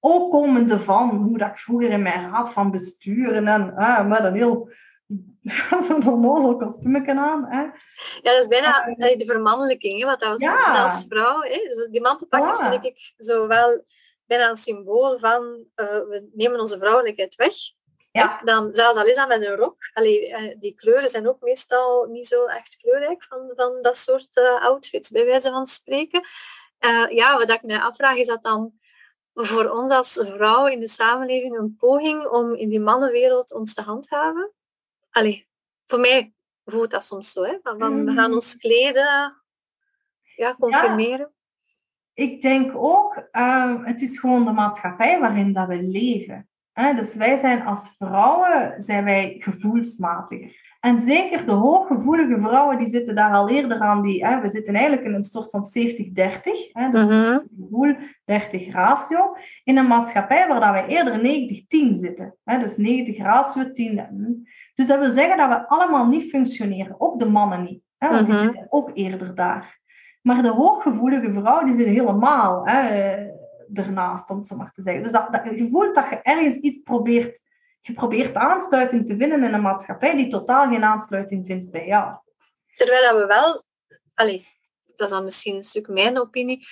Ook komende van hoe dat ik vroeger in mijn raad van bestuur en ah, met een heel <laughs> zo'n onnozel kostuumje aan. Hè? Ja, dat is bijna allee, de vermannelijking, hè, wat dat we Ja. zien als vrouw. Hè. Zo, die mantelpakjes Voilà. vind ik zo wel bijna een symbool van eh, we nemen onze vrouwelijkheid weg. Ja. Dan, zelfs al is dat met een rok. Allee, eh, die kleuren zijn ook meestal niet zo echt kleurrijk van, van dat soort eh, outfits, bij wijze van spreken. Ja, wat ik me afvraag, is dat dan voor ons als vrouw in de samenleving een poging om in die mannenwereld ons te handhaven? Allee, voor mij voelt dat soms zo. Hè? Van, we gaan Mm. ons kleden, ja, conformeren. ik denk ook, ehm, het is gewoon de maatschappij waarin dat we leven. Hè? Dus wij zijn als vrouwen zijn wij gevoelsmatiger. En zeker de hooggevoelige vrouwen, die zitten daar al eerder aan. Die, hè, we zitten eigenlijk in een soort van 70-30. hè, Dus Mhm. gevoel 30 ratio. In een maatschappij waar dat wij eerder 90-10 zitten. Hè? Dus 90 ratio, 10. Dus dat wil zeggen dat we allemaal niet functioneren. Ook de mannen niet. Hè? Want die Mhm. zitten ook eerder daar. Maar de hooggevoelige vrouw, die zit helemaal hè, ernaast, om het zo maar te zeggen. Dus dat, dat, je voelt dat je ergens iets probeert... Je probeert aansluiting te vinden in een maatschappij die totaal geen aansluiting vindt bij jou. Terwijl we wel, allee, dat is dan misschien een stuk mijn opinie,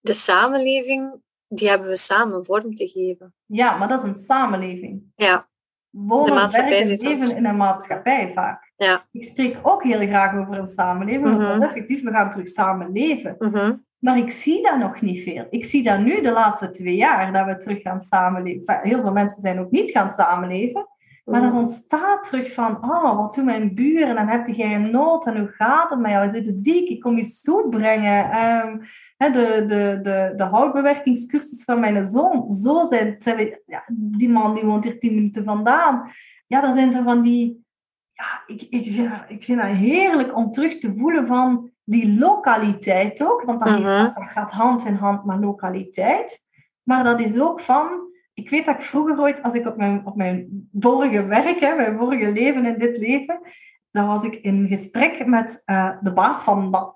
de samenleving, die hebben we samen vorm te geven. Ja, maar dat is een samenleving. Ja, wonen, werken, leven in een maatschappij vaak. Ja. Ik spreek ook heel graag over een samenleving, Mhm. want effectief, we gaan terug samen leven. Mhm. Maar ik zie dat nog niet veel. Ik zie dat nu de laatste twee jaar, dat we terug gaan samenleven. Heel veel mensen zijn ook niet gaan samenleven. Maar Mhm. dan ontstaat terug van, oh, wat doen mijn buren? En heb jij een nood? En hoe gaat het met jou? We zitten ziek, ik kom je zoet brengen. Ehm, de, de, de, de houtbewerkingscursus van mijn zoon. Zo zijn, zijn we- ja, die man die woont hier tien minuten vandaan. Ja, dan zijn ze van die... Ja, ik, ik, vind, dat- ik vind dat heerlijk om terug te voelen van die lokaliteit ook. Want dat, Mhm. dat gaat hand in hand met lokaliteit. Maar dat is ook van... Ik weet dat ik vroeger ooit, als ik op mijn, op mijn vorige werk, hè, mijn vorige leven in dit leven, dan was ik in gesprek met eh, de baas van Na-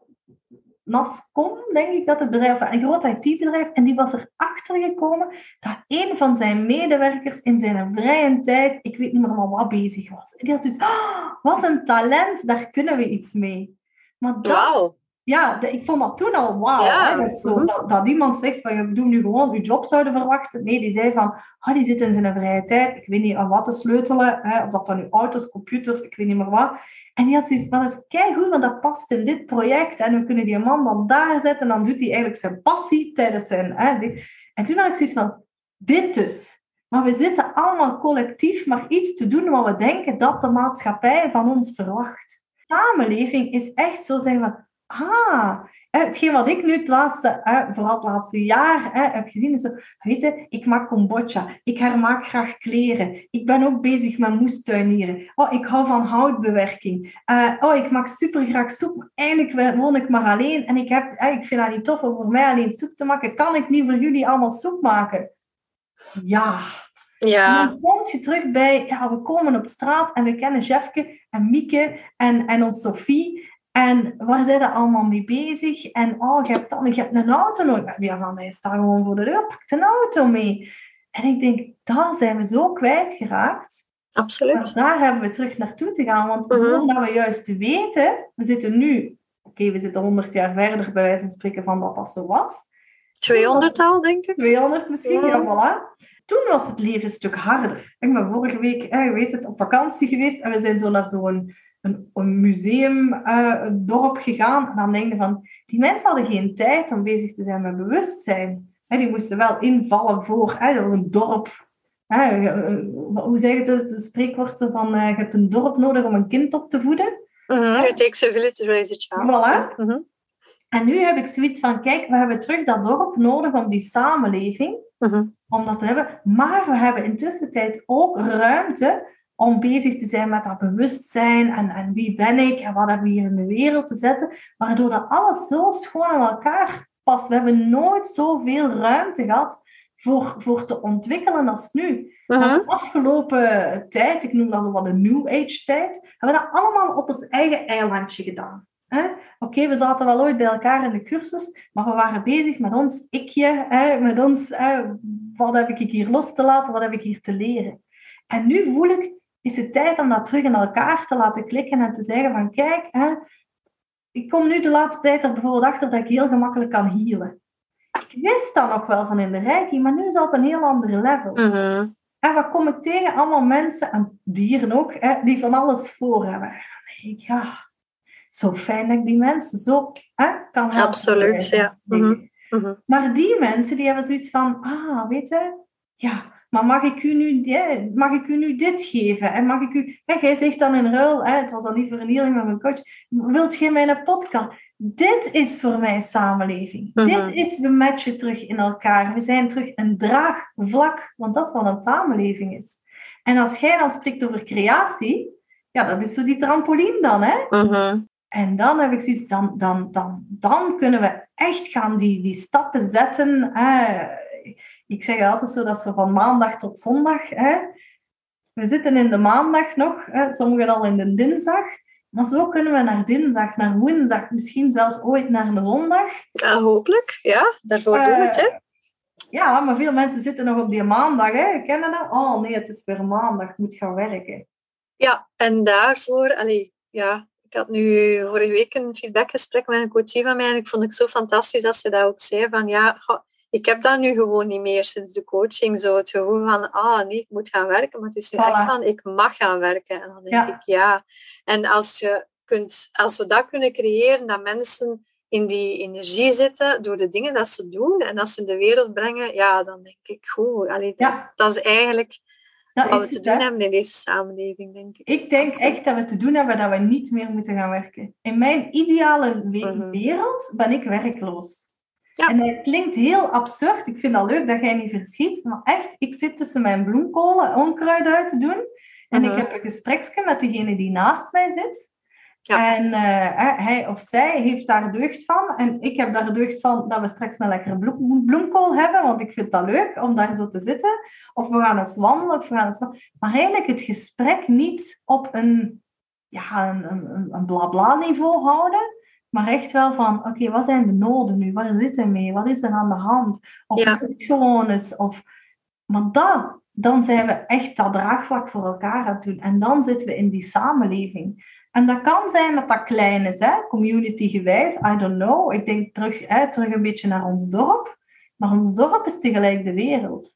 Nascom, denk ik dat het bedrijf, een groot IT-bedrijf, en die was erachter gekomen dat een van zijn medewerkers in zijn vrije tijd, ik weet niet meer wat bezig was. En die had "Ah, wat een talent, daar kunnen we iets mee. Maar dat, Wauw. Ja, de- ik vond dat toen al wauw. Ja. hè, dat, zo, Mhm. dat, dat iemand zegt van je doet nu gewoon je job zouden verwachten. Nee, die zei van ah, die zit in zijn vrije tijd. Ik weet niet aan wat te sleutelen. Hè, of dat dan nu auto's, computers, ik weet niet meer wat. En die had zoiets van dat is keigoed, want dat past in dit project. En we kunnen die man dan daar zetten. En dan doet hij eigenlijk zijn passie tijdens zijn... Hè, die- En toen had ik zoiets van, dit dus. Maar we zitten allemaal collectief maar iets te doen wat we denken dat de maatschappij van ons verwacht. Samenleving is echt zo zijn van, ah, hetgeen wat ik nu het laatste, vooral het laatste jaar heb gezien, is zo, weet je, ik maak kombucha, ik hermaak graag kleren, ik ben ook bezig met moestuinieren, oh, ik hou van houtbewerking, Eh, oh, ik maak super graag soep, eigenlijk woon ik maar alleen en ik, heb, ik vind dat niet tof om voor mij alleen soep te maken, kan ik niet voor jullie allemaal soep maken? Ja, en Ja. dan kom je terug bij, ja, we komen op straat en we kennen Jefke en Mieke en, en ons Sophie. En waar zijn ze allemaal mee bezig? En oh, je hebt, dan, je hebt een auto nodig. Ja, van mij staat gewoon voor de deur, pak een auto mee. En ik denk, daar zijn we zo kwijtgeraakt. Maar Absoluut. daar hebben we terug naartoe te gaan. Want Mhm. doordat we juist weten, we zitten nu, oké, we zitten 100 jaar verder bij wijze van spreken van dat dat zo was. 200 al, denk ik. 200 misschien, Ja. ja, voilà. Toen was het leven een stuk harder. Ik ben vorige week, je weet het, op vakantie geweest en we zijn zo naar zo'n een, een museum, eh, gegaan. En dan denk je van, die mensen hadden geen tijd om bezig te zijn met bewustzijn. Die moesten wel invallen voor, hè, dat was een dorp. Eh, eh, hoe zeg je het, het spreekwoord zo van, je hebt een dorp nodig om een kind op te voeden. It takes a village to raise a child. Voilà. Mhm. En nu heb ik zoiets van, kijk, we hebben terug dat dorp nodig om die samenleving Mhm. om dat te hebben. Maar we hebben intussen tijd ook ruimte om bezig te zijn met dat bewustzijn en, en wie ben ik en wat hebben we hier in de wereld te zetten, waardoor dat alles zo schoon in elkaar past. We hebben nooit zoveel ruimte gehad voor, voor te ontwikkelen als nu. Mhm. De afgelopen tijd, ik noem dat zo wat de New Age tijd, hebben we dat allemaal op ons eigen eilandje gedaan. Oké, we zaten wel ooit bij elkaar in de cursus, maar we waren bezig met ons ikje, hè, met ons, hè, wat heb ik hier los te laten, wat heb ik hier te leren. En nu voel ik, is het tijd om dat terug in elkaar te laten klikken en te zeggen van, kijk, hè, ik kom nu de laatste tijd er bijvoorbeeld achter dat ik heel gemakkelijk kan healen. Ik wist dat nog wel van in de reiki, maar nu is dat op een heel ander level. Mhm. En wat kom ik tegen? Allemaal mensen, en dieren ook, hè, die van alles voor hebben. Ik, ja, zo fijn dat ik die mensen zo hè, kan helpen. Absoluut, ja. ik. Mhm. Maar die mensen, die hebben zoiets van, ah, weet je, ja, maar mag ik u nu, mag ik u nu dit geven? En mag ik u, hè, jij zegt dan in ruil, hè, het was dan niet voor een healing met mijn coach, wilt je mijn podcast? Dit is voor mij samenleving. Mhm. Dit is, we matchen terug in elkaar. We zijn terug een draagvlak, want dat is wat een samenleving is. En als jij dan spreekt over creatie, ja, dat is zo die trampoline dan, hè? Mhm. En dan heb ik zoiets, dan, dan, dan, dan kunnen we echt gaan die, die stappen zetten. Hè. Ik zeg altijd zo, dat ze van maandag tot zondag. Hè. We zitten in de maandag nog, hè. sommigen al in de dinsdag. Maar zo kunnen we naar dinsdag, naar woensdag, misschien zelfs ooit naar de zondag. Ja, hopelijk, ja. Daarvoor doen we het, hè. Ja, maar veel mensen zitten nog op die maandag. Hè. Kennen dat? Oh nee, het is weer maandag, ik moet gaan werken. Ja, en daarvoor, allee, ja, ik had nu vorige week een feedbackgesprek met een coachie van mij en ik vond het zo fantastisch dat ze dat ook zei van ja, ik heb dat nu gewoon niet meer sinds de coaching. Zo het gevoel van, ah nee, ik moet gaan werken. Maar het is nu echt van, ik mag gaan werken. En dan denk ik, ja. En als, je kunt, als we dat kunnen creëren, dat mensen in die energie zitten door de dingen dat ze doen en dat ze in de wereld brengen, ja, dan denk ik, goed. Allee, ja. dat, is eigenlijk wat we te doen hebben in deze samenleving, denk ik. Ik denk echt dat we te doen hebben dat we niet meer moeten gaan werken. In mijn ideale mhm. wereld ben ik werkloos. Ja. En dat klinkt heel absurd. Ik vind het leuk dat jij niet verschiet. Maar echt, ik zit tussen mijn bloemkolen onkruid uit te doen. En ik mhm. heb een gespreksje met degene die naast mij zit. Ja. En uh, hij of zij heeft daar deugd van. En ik heb daar deugd van dat we straks een lekkere bloemkool hebben. Want ik vind dat leuk om daar zo te zitten. Of we gaan eens wandelen. Of we gaan eens Maar eigenlijk het gesprek niet op een, ja, een, een, een bla-bla niveau houden. Maar echt wel van, oké, wat zijn de noden nu? Waar zitten mee? Wat is er aan de hand? Of ja. Of... Maar dan, dan zijn we echt dat draagvlak voor elkaar aan het doen. En dan zitten we in die samenleving. En dat kan zijn dat dat klein is, hè? community-gewijs, I don't know. Ik denk terug, hè, terug een beetje naar ons dorp. Maar ons dorp is tegelijk de wereld.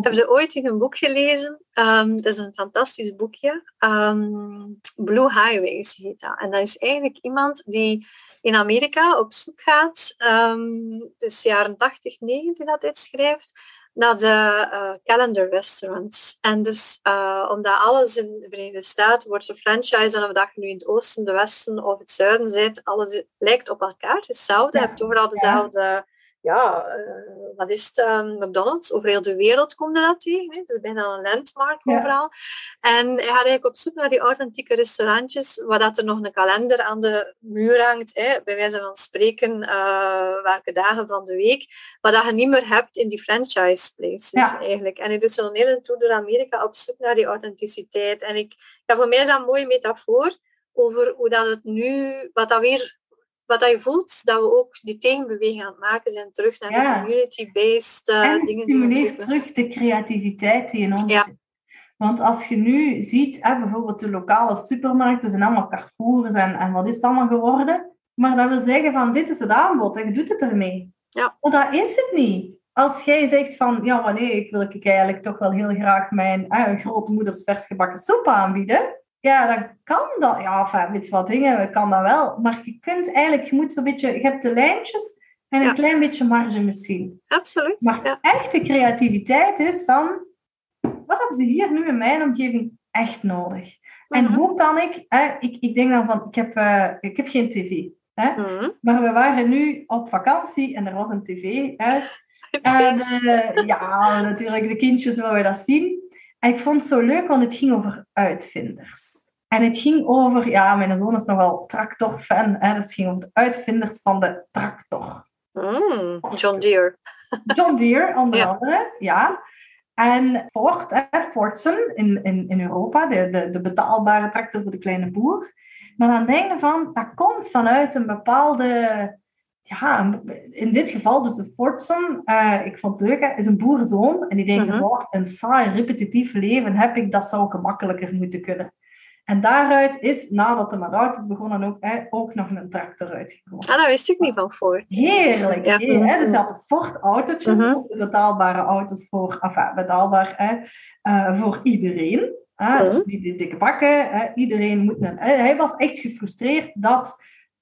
Heb je ooit in een boek gelezen? Um, dat is een fantastisch boekje. Um, Blue Highways heet dat. En dat is eigenlijk iemand die in Amerika op zoek gaat. Um, het is jaren 80, 90 dat dit schrijft naar de uh, calendar restaurants. En dus uh, omdat alles in de Verenigde Staten wordt zo franchise, en of dat je nu in het oosten, de westen of het zuiden zit, alles lijkt op elkaar. Hetzelfde. Je hebt overal dezelfde ja, uh, wat is het, um, McDonald's, over heel de wereld komt dat tegen. Hè. Het is bijna een landmark overal. En hij gaat eigenlijk op zoek naar die authentieke restaurantjes, waar dat er nog een kalender aan de muur hangt, hè, bij wijze van spreken, uh, welke dagen van de week, wat dat je niet meer hebt in die franchise places eigenlijk. En ik doe zo'n hele tour door Amerika op zoek naar die authenticiteit. En ik, ja, voor mij is dat een mooie metafoor over hoe dat het nu, wat dat weer wat dat je voelt, dat we ook die tegenbeweging aan het maken zijn, terug naar de community-based uh, dingen. stimuleert terug de creativiteit die in ons ja. zit. Want als je nu ziet, hè, bijvoorbeeld de lokale supermarkten zijn allemaal Carrefours en, en wat is het allemaal geworden? Maar dat wil zeggen van, dit is het aanbod en je doet het ermee. Ja. Maar dat is het niet. Als jij zegt van, ja, maar nee, ik wil ik eigenlijk toch wel heel graag mijn hè, grootmoeders versgebakken soep aanbieden ja, dan kan dat. Ja, enfin, je wat dingen, kan dat wel. Maar je kunt eigenlijk, je moet zo'n beetje, je hebt de lijntjes en een klein beetje marge misschien. Absoluut. Maar ja. echte creativiteit is van, wat hebben ze hier nu in mijn omgeving echt nodig? En mhm. hoe kan ik, hè, ik, ik denk dan van, ik heb, uh, ik heb geen tv. Hè? Mhm. Maar we waren nu op vakantie en er was een tv uit. <laughs> En, uh, ja, natuurlijk, de kindjes willen dat zien. En ik vond het zo leuk, want het ging over uitvinders. En het ging over, ja, mijn zoon is nogal tractorfan, hè, dus het ging over de uitvinders van de tractor. Mm, John Deere. John Deere, <laughs> onder andere, ja. En Ford, hè, Fordson in, in, in Europa, de, de, de betaalbare tractor voor de kleine boer. Maar dan denk je van, dat komt vanuit een bepaalde, ja, in dit geval dus de Fordson, uh, ik vond het leuk, hè, is een boerenzoon. En die denkt, uh wat een saai, repetitief leven heb ik, dat zou gemakkelijker moeten kunnen. En daaruit is, nadat de maar is begonnen, ook, hè, ook nog een tractor uitgekomen. Ah, dat wist ik niet van Ford. Heerlijk. Ja. Heerlijk hè? Dus je had Ford-autootjes, uh -huh. betaalbare auto's voor, enfin, betaalbaar hè, uh, voor iedereen. Hè? Dus die dikke bakken, hè? iedereen moet een... Hij was echt gefrustreerd dat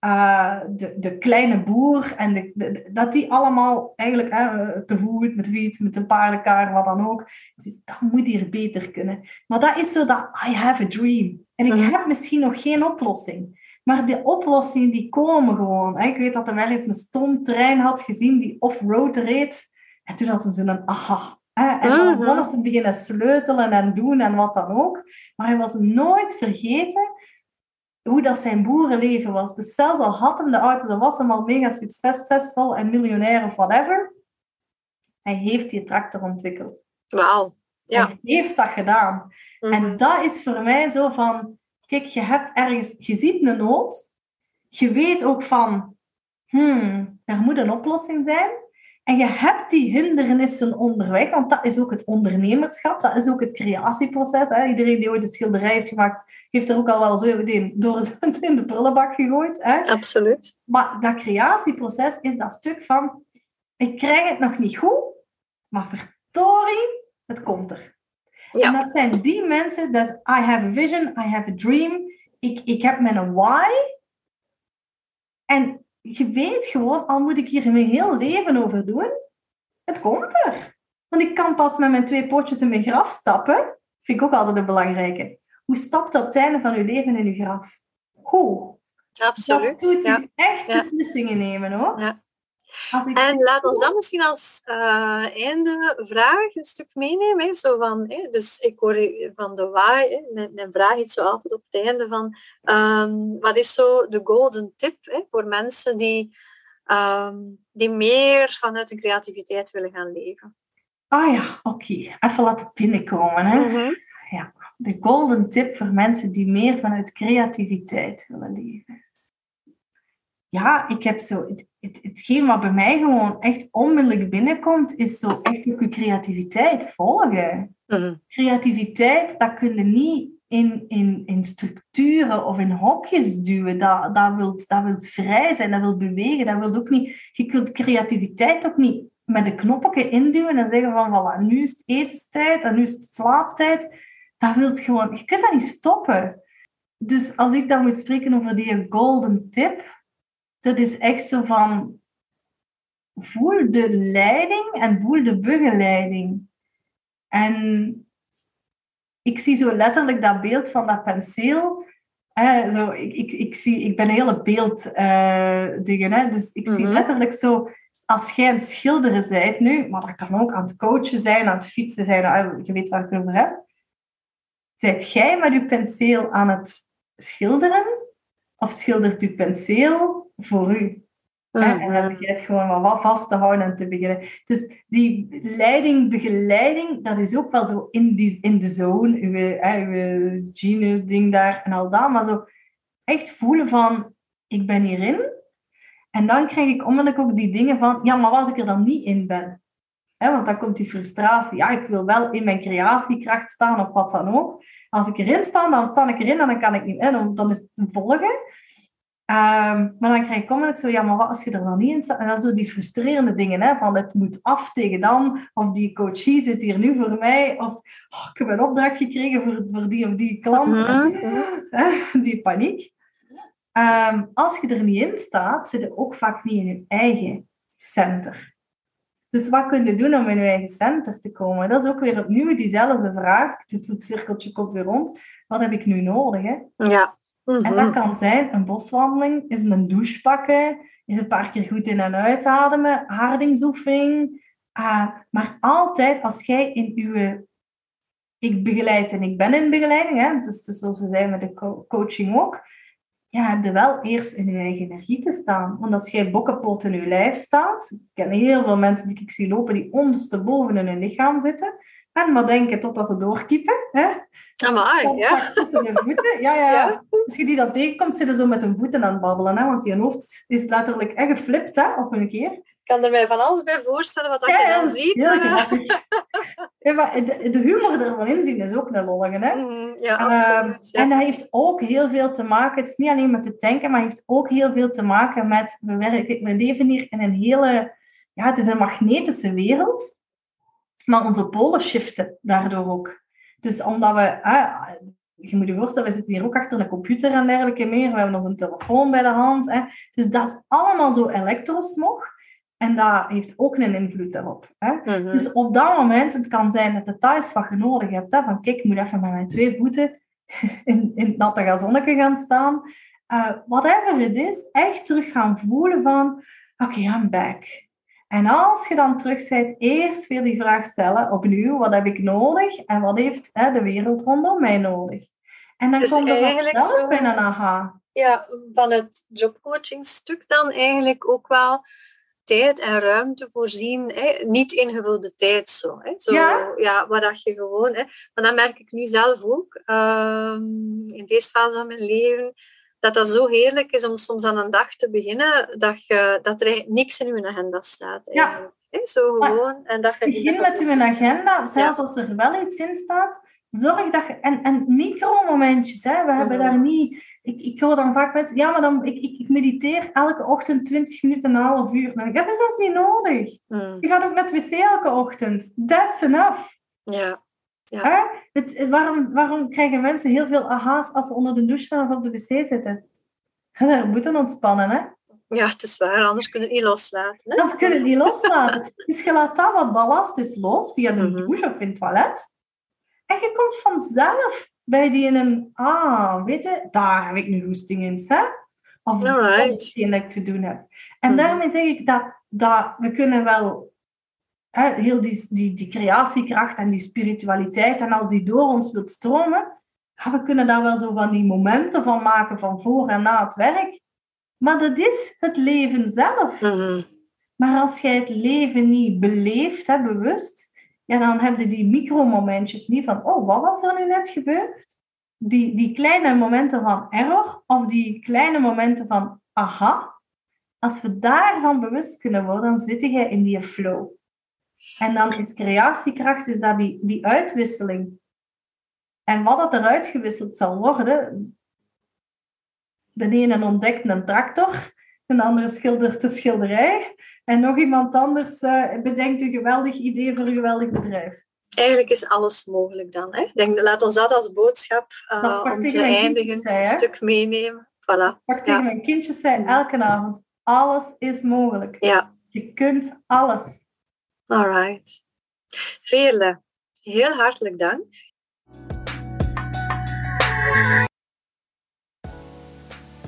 uh, de, de kleine boer en de, dat die allemaal eigenlijk hè, te voet, met fiets, met een paardenkaart, wat dan ook. dat moet hier beter kunnen. Maar dat is zo dat I have a dream. En ik mhm. heb misschien nog geen oplossing. Maar de oplossingen die komen gewoon. Hè. Ik weet dat er eens een stoomtrein had gezien die off-road reed. En toen had hij zo'n aha. Hè. En dan, mhm. dan had hij beginnen sleutelen en doen en wat dan ook. Maar hij was nooit vergeten hoe dat zijn boerenleven was. Dus zelfs al had hem de auto, dan was hem al mega succesvol en miljonair of whatever. Hij heeft die tractor ontwikkeld. Wauw. Ja. Hij heeft dat gedaan. En mhm. dat is voor mij zo van, kijk, je hebt ergens, je ziet een nood. Je weet ook van, hmm, er moet een oplossing zijn. En je hebt die hindernissen onderweg, want dat is ook het ondernemerschap, dat is ook het creatieproces. Hè? Iedereen die ooit een schilderij heeft gemaakt, heeft er ook al wel zo door het <laughs> in de prullenbak gegooid. Hè? Absoluut. Maar dat creatieproces is dat stuk van ik krijg het nog niet goed, maar verdorie, het komt er. Ja. En dat zijn die mensen, dat I have a vision, I have a dream, ik, ik heb mijn why. En je weet gewoon, al moet ik hier mijn heel leven over doen, het komt er. Want ik kan pas met mijn twee pootjes in mijn graf stappen. Vind ik ook altijd een belangrijke. Hoe stapt op het einde van je leven in je graf? Hoe? Absoluut. Dat doet ja. echt beslissingen nemen hoor. Ja. En laat ons dan misschien als uh, einde vraag een stuk meenemen. Hè? Zo van, hè? Dus ik hoor van de why. Mijn, mijn, vraag is zo altijd op het einde van... Um, wat is zo de golden tip hè? voor mensen die, um, die meer vanuit hun creativiteit willen gaan leven? Ah ja, oké. Even laten binnenkomen. Hè? Mm Ja, de golden tip voor mensen die meer vanuit creativiteit willen leven. Ja, ik heb zo... Het, het, hetgeen wat bij mij gewoon echt onmiddellijk binnenkomt, is zo echt ook je creativiteit volgen. Mhm. Creativiteit, dat kun je niet in, in, in structuren of in hokjes duwen. Dat, dat, wil, dat wil vrij zijn, dat wil bewegen. Dat wil ook niet, je kunt creativiteit ook niet met de knoppen induwen en zeggen van voilà, nu is het etenstijd en nu is het slaaptijd. Dat wilt gewoon, je kunt dat niet stoppen. Dus als ik dan moet spreken over die golden tip, dat is echt zo van voel de leiding en voel de begeleiding. En ik zie zo letterlijk dat beeld van dat penseel. zo, ik, ik, ik, zie, ik ben een hele beeld uh, dingen, hè, dus ik zie mhm. letterlijk zo, als jij aan het schilderen bent nu, maar dat kan ook aan het coachen zijn, aan het fietsen zijn, je weet waar ik het over heb. Zijt jij met je penseel aan het schilderen? Of schildert je penseel voor u. En dan begint het gewoon wat vast te houden en te beginnen. Dus die leiding, begeleiding, dat is ook wel zo in, die, in de zone, uw, uw genius ding daar en al dat, maar zo echt voelen van, ik ben hierin. En dan krijg ik onmiddellijk ook die dingen van, ja, maar als ik er dan niet in ben. Hè, want dan komt die frustratie. Ja, ik wil wel in mijn creatiekracht staan of wat dan ook. Als ik erin sta, dan sta ik erin en dan kan ik niet. Dan, dan is het volgen. Ehm, maar dan krijg ik onmiddellijk zo, ja, maar wat als je er dan niet in staat? En dan zo die frustrerende dingen, hè, van het moet af tegen dan, of die coachie zit hier nu voor mij, of oh, ik heb een opdracht gekregen voor, voor die of die klant. Mhm. <laughs> die paniek. Ehm, als je er niet in staat, zit je ook vaak niet in je eigen center. Dus wat kun je doen om in je eigen center te komen? Dat is ook weer opnieuw diezelfde vraag. Het cirkeltje komt weer rond. Wat heb ik nu nodig? Hè? Ja. En dat mhm. kan zijn een boswandeling, is een douche pakken, is een paar keer goed in- en uitademen, aardingsoefening. Uh, maar altijd als jij in je... Ik begeleid en ik ben in begeleiding, hè, dus, dus zoals we zijn met de coaching ook. Ja, heb je wel eerst in je eigen energie te staan. Want als jij bokkenpot in je lijf staat, ik ken heel veel mensen die ik zie lopen die ondersteboven in hun lichaam zitten, en maar denken totdat ze doorkiepen. Hè? Amai, ja. Tussen de voeten. Ja, ja, ja. Als je die dan tegenkomt, zitten ze zo met hun voeten aan het babbelen. Hè? Want die hoofd is letterlijk echt geflipt hè, op een keer. Ik kan er mij van alles bij voorstellen wat dat je dan ziet. ja, maar de, de humor ervan inzien is ook een lollige. Hè? Mm, ja, absoluut. Ja. En dat heeft ook heel veel te maken, het is niet alleen met het denken, maar het heeft ook heel veel te maken met, we, werken, we leven hier in een hele, ja, het is een magnetische wereld. Maar onze polen shiften daardoor ook. Dus omdat we, je moet je voorstellen, we zitten hier ook achter een computer en dergelijke meer. We hebben onze telefoon bij de hand. Hè. Dus dat is allemaal zo elektrosmog. En dat heeft ook een invloed daarop. Hè. Mhm. Dus op dat moment, het kan zijn dat details wat je nodig hebt. Hè, van kijk, ik moet even met mijn twee voeten <laughs> in, in het natte gazonnetje gaan staan. Uh, whatever het is, echt terug gaan voelen van, oké, okay, I'm back. En als je dan terug bent, eerst weer die vraag stellen, opnieuw, wat heb ik nodig en wat heeft hè, de wereld rondom mij nodig? En dan dus komt er eigenlijk zo, binnen, aha. Ja, van het jobcoaching stuk dan eigenlijk ook wel tijd en ruimte voorzien, hè? niet ingevulde tijd zo. Hè? zo ja? ja, waar dat je gewoon... Hè? Maar dat merk ik nu zelf ook, um, in deze fase van mijn leven, dat dat zo heerlijk is om soms aan een dag te beginnen dat, je, dat er niks in je agenda staat. Ja. Zo gewoon. en dat je begin met je agenda, zelfs als er wel iets in staat. Zorg dat je... En, en micromomentjes, hè. we hebben mhm. daar niet ik, ik hoor dan vaak mensen, ja, maar dan, ik, ik, ik mediteer elke ochtend 20 minuten, een half uur. Ik, dat is zelfs niet nodig. Mm. Je gaat ook naar het wc elke ochtend. That's enough. Ja. Ja. Het, waarom, waarom krijgen mensen heel veel aha's als ze onder de douche staan of op de wc zitten? Ze moeten ontspannen, hè? ja, het is waar, anders kun je het niet loslaten. Hè? Dat kunnen het niet loslaten. Dus je laat dat wat ballast is los via de Mhm. douche of in het toilet. En je komt vanzelf bij die in een, ah, weet je, daar heb ik nu goesting in, hè? Of Alright. dat is hetgeen dat ik te doen heb. En Mhm. daarmee zeg ik dat, dat we kunnen wel hè, heel die, die, die creatiekracht en die spiritualiteit en al die door ons wilt stromen, ja, we kunnen daar wel zo van die momenten van maken van voor en na het werk. Maar dat is het leven zelf. Mhm. Maar als jij het leven niet beleeft, hè, bewust, ja, dan heb je die micromomentjes niet van, oh, wat was er nu net gebeurd? Die, die kleine momenten van error, of die kleine momenten van aha. Als we daarvan bewust kunnen worden, dan zit je in die flow. En dan is creatiekracht is dat die, die uitwisseling. En wat dat er uitgewisseld zal worden, de ene ontdekt een tractor, een andere schildert de schilderij, en nog iemand anders eh, bedenkt een geweldig idee voor een geweldig bedrijf. Eigenlijk is alles mogelijk dan. Hè? Denk, laat ons dat als boodschap uh, om te eindigen, zei, een stuk meenemen. Voilà. Ik tegen Ja. mijn kindjes zei elke avond, alles is mogelijk. Ja, Je kunt alles. Alright. Veerle, heel hartelijk dank.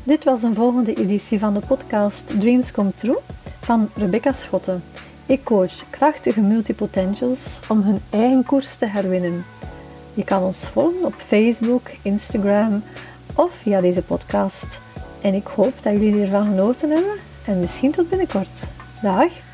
Dit was een volgende editie van de podcast Dreams Come True van Rebecca Schotten. Ik coach krachtige multipotentials om hun eigen koers te herwinnen. Je kan ons volgen op Facebook, Instagram of via deze podcast. En ik hoop dat jullie ervan genoten hebben en misschien tot binnenkort. Dag!